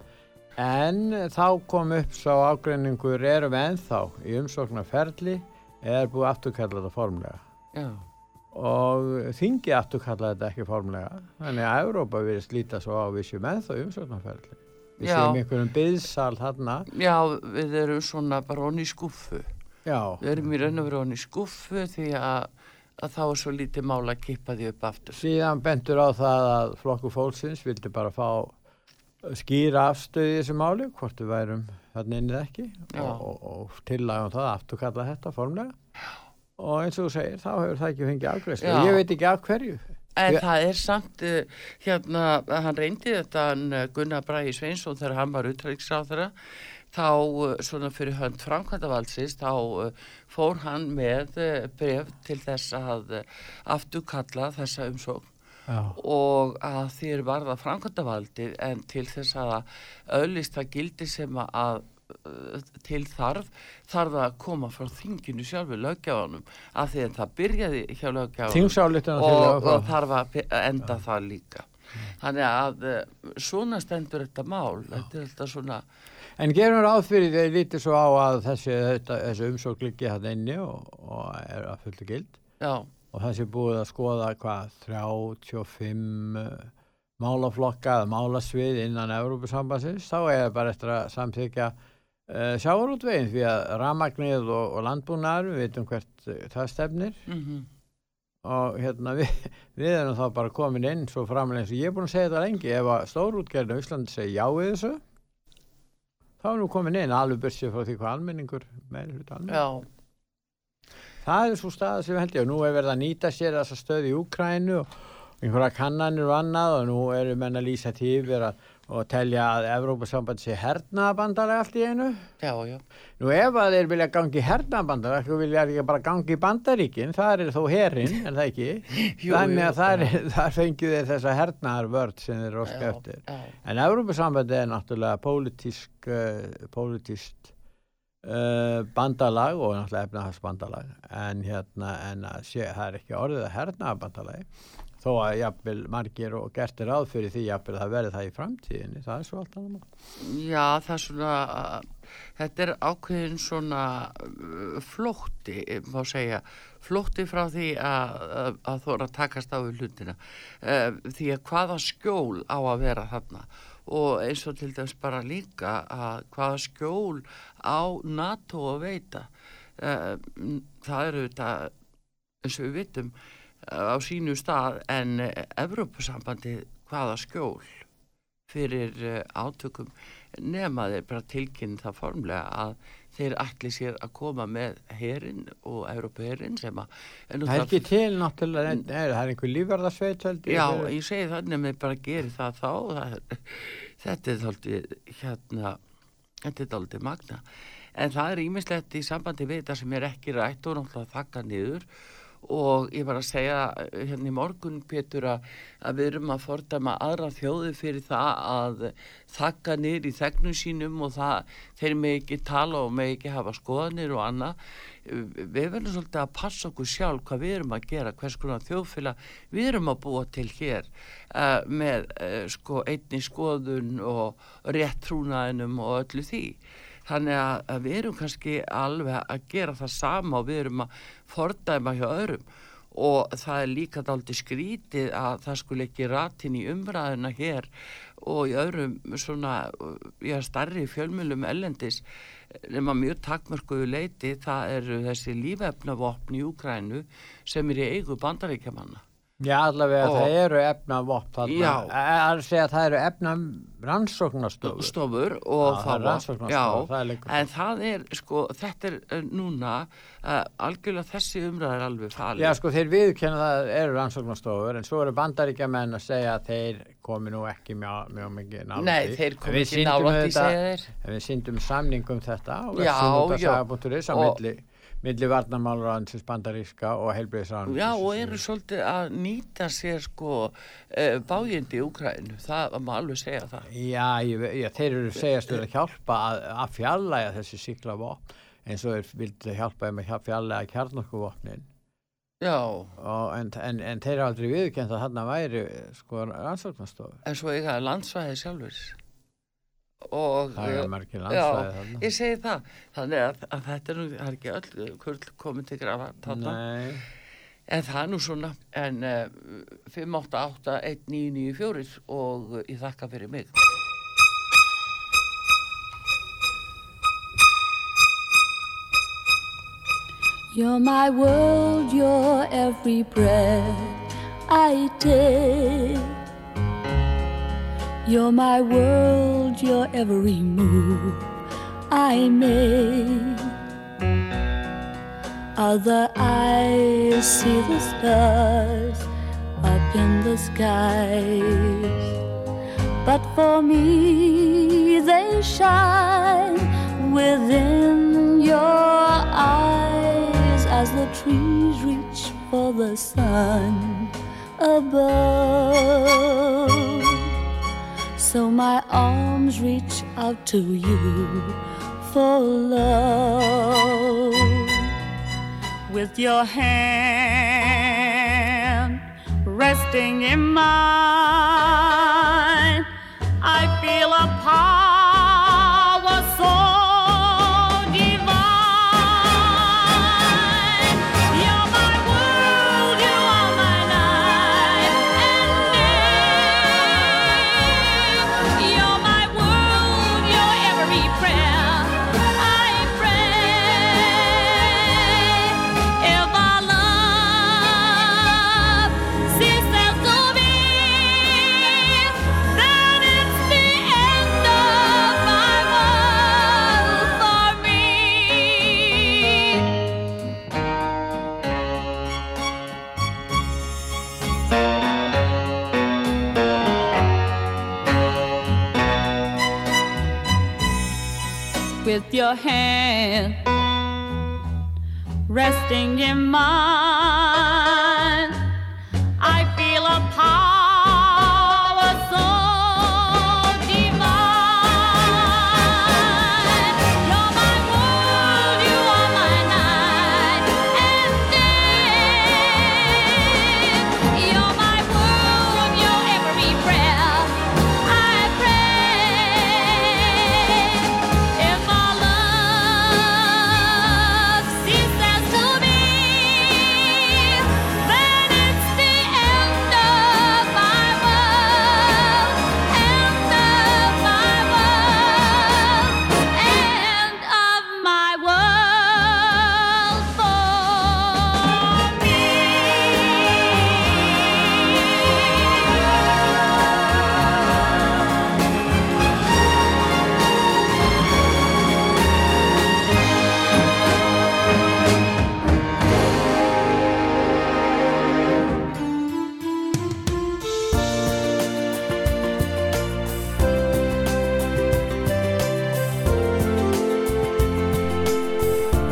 En uh, þá kom upp svo ágreiningur erum við ennþá í umsóknarferli er búið afturkalla þetta formlega. Já. Og þingi afturkalla þetta ekki formlega. Þannig að Evrópa verið slíta svo á við séum ennþá í umsóknarferli. Við Já. séum einhverjum byðsal þarna. Já, við erum svona bara onni í skuffu. Já. Við erum í raun og veru onni í skuffu því að, að þá er svo lítið mála að kippa því upp aftur. Síðan bentur á það að flokku fólksins vildi bara fá skýra afstöði í þessu máli, hvort við værum þarna innið ekki og, og, og tillagum það að afturkalla þetta formlega. Og eins og þú segir, þá hefur það ekki fengið afgreðslu. Já. Ég veit ekki af hverju. En Ég- það er samt, uh, hérna, hann reyndi þetta hann uh, Gunnar Bragi Sveinsson þegar hann var utræksáþara, þá uh, svona fyrir hönd framkvæmdavaldsins, þá uh, fór hann með uh, bref til þess að uh, afturkalla þessa umsókn. Já. og að þér varða framkvæmdavaldið en til þess að auðlist það gildi sem að til þarf, þarf að koma frá þinginu sjálfu löggjáðanum af því að það byrjaði hjá Þingsályktunartillögu og, og þarf að enda það líka þannig að uh, svona stendur þetta mál. Þetta er alltaf svona En gerum ráð fyrir þeir lítið svo á að þessi, þetta, þessi umsók liggi hann inni og, og er að fullu gild. Já. Og þessi búið að skoða hvað 35 uh, málaflokka eða málasvið innan Európusambansins, þá er það bara eftir að samþykja uh, sjávarútveginn því að ramagnið og, og landbúnaður, við veitum hvert uh, það stefnir. Mm og hérna *laughs* við, við erum þá bara komin inn svo framlega eins og ég er búin að segja þetta lengi ef að stórútgerðin á Íslandi segja já við þessu þá er nú komin inn alveg börsið frá því hvað almenningur meður hluta almenningur Já. það er svo staða sem við held ég. Og nú er verið að nýta sér þessa stöð í Úkrænu og einhverja kannanir og annað og nú eru menn að lýsa til yfir að og telja að Evrópusamband sé hernaðabandalega allt í einu. Já, já. Nú ef að þeir vilja gangi hernaðabandalega þá vilja ekki bara gangi bandaríkin. Það er þó herinn, er það ekki? *laughs* Jú, þannig að þar, þar fengju þeir þessa hernaðarvörd sem þeir róska Já, eftir. já. en Evrópusamband er náttúrulega pólitísk uh, uh, bandalag og náttúrulega efnahagsbandalag. En hérna en að sé, það er ekki orðið að hernaðabandalagi þó að jafnvel margir og gert er ráð fyrir því jafnvel að það verði það í framtíðinni það er svo allt annað mál. Já, það er svona, þetta er ákveðin svona uh, flótti, má segja, flótti frá því að, að, þóra takast á við hlutina. Uh, því að hvaða skjól á að vera þarna og eins og til dæmis bara líka að hvaða skjól á NATO að veita. Uh, það eru þetta, eins og við vitum, á sínu stað en uh, Evrópusambandi hvaða skjól fyrir uh, átökum nema þeir bara tilkynna það formlega að þeir ætli sér að koma með herin og Európa-herin sem að en Það er ekki til náttúrulega, nei, það er einhver lífverðarsveit held ég. Já, fyrir- ég segi það nema þeir bara geri það þá það, þetta er þáldið hérna, þetta er þáldið magna en það er ímislegt í sambandi við þetta sem er ekki rætt og náttúrulega þakka niður og ég var að segja eh, hérna í morgun Pétur að, að við erum að fordæma aðra þjóði fyrir það að þakka niður í þegnum sínum og það þeir með ekki tala og með ekki hafa skoðanir og annað. Við verðum svolítið að passa okkur sjálf hvað við erum að gera, hvers konar þjóðfélag við erum að búa til hér uh, með uh, sko einni skoðun og rétt trúnaðinum og öllu því þannig að, að við erum kannski alveg að gera það sama og við erum að fordæma hjá öðrum. Og það er líka daldi skrítið að það skulle ekki ratin í umræðina hér og í öðrum svona já, starri fjölmjölum ellendis nema mjög takmörkuðu leiti það eru þessi lífefnavopn í Úkrænu sem er í eigu bandaríkjamanna Já, allavega Og- það eru efna vopn þarna. Það er að segja að það eru efna rannsóknarstofur. stofur og Já, það rannsóknarstofur, já, það er leikur. en það er sko, þetta er uh, núna uh, algjörlega þessi umræð er alveg falið Já, sko, þeir viðkenna það eru rannsóknarstofur en svo eru bandaríkjamenn að segja að þeir komi nú ekki mjög, mjög mikið nálægt Nei, þeir við ekki auðvitað- segja þeir. Við síndum samning um þetta og Já, já. saga.is á Og- milli, milli varnarmálransins bandaríska og helbriðisransins. Já, og eru svolítið að nýta sér sko uh, bájindi í Úkrænu, það má alveg segja það. Já, ég, já, þeir eru segjast að hjálpa að, að fjallæga þessi síkla vopn eins og þeir vildu hjálpa þeim að fjallæga kjarnorkuvopnin. Já. Og, en, en, en þeir eru aldrei viðkjönd að þarna væri sko rannsóknarstofu. En svo eiga landsvæði sjálfur. Og, eh, já. Ég segi það, þannig að, að þetta er er ekki öll kurl komið til grafa. En það er nú svona, en uh, 588 1994 og uh, ég þakka fyrir mig. You're my world, you're every breath I take. You're my world, you're every move I make. Other eyes see the stars up in the skies. But for me, they shine within your eyes as the trees reach for the sun above. So my arms reach out to you for love. With your hand resting in mine, I feel a power with your hand resting in mine.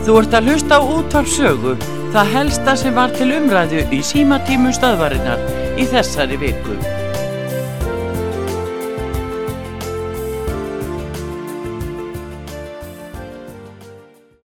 Þú ert að hlusta á útvarp sögu, það helsta sem var til umræðu í símatímu stöðvarinnar í þessari viku.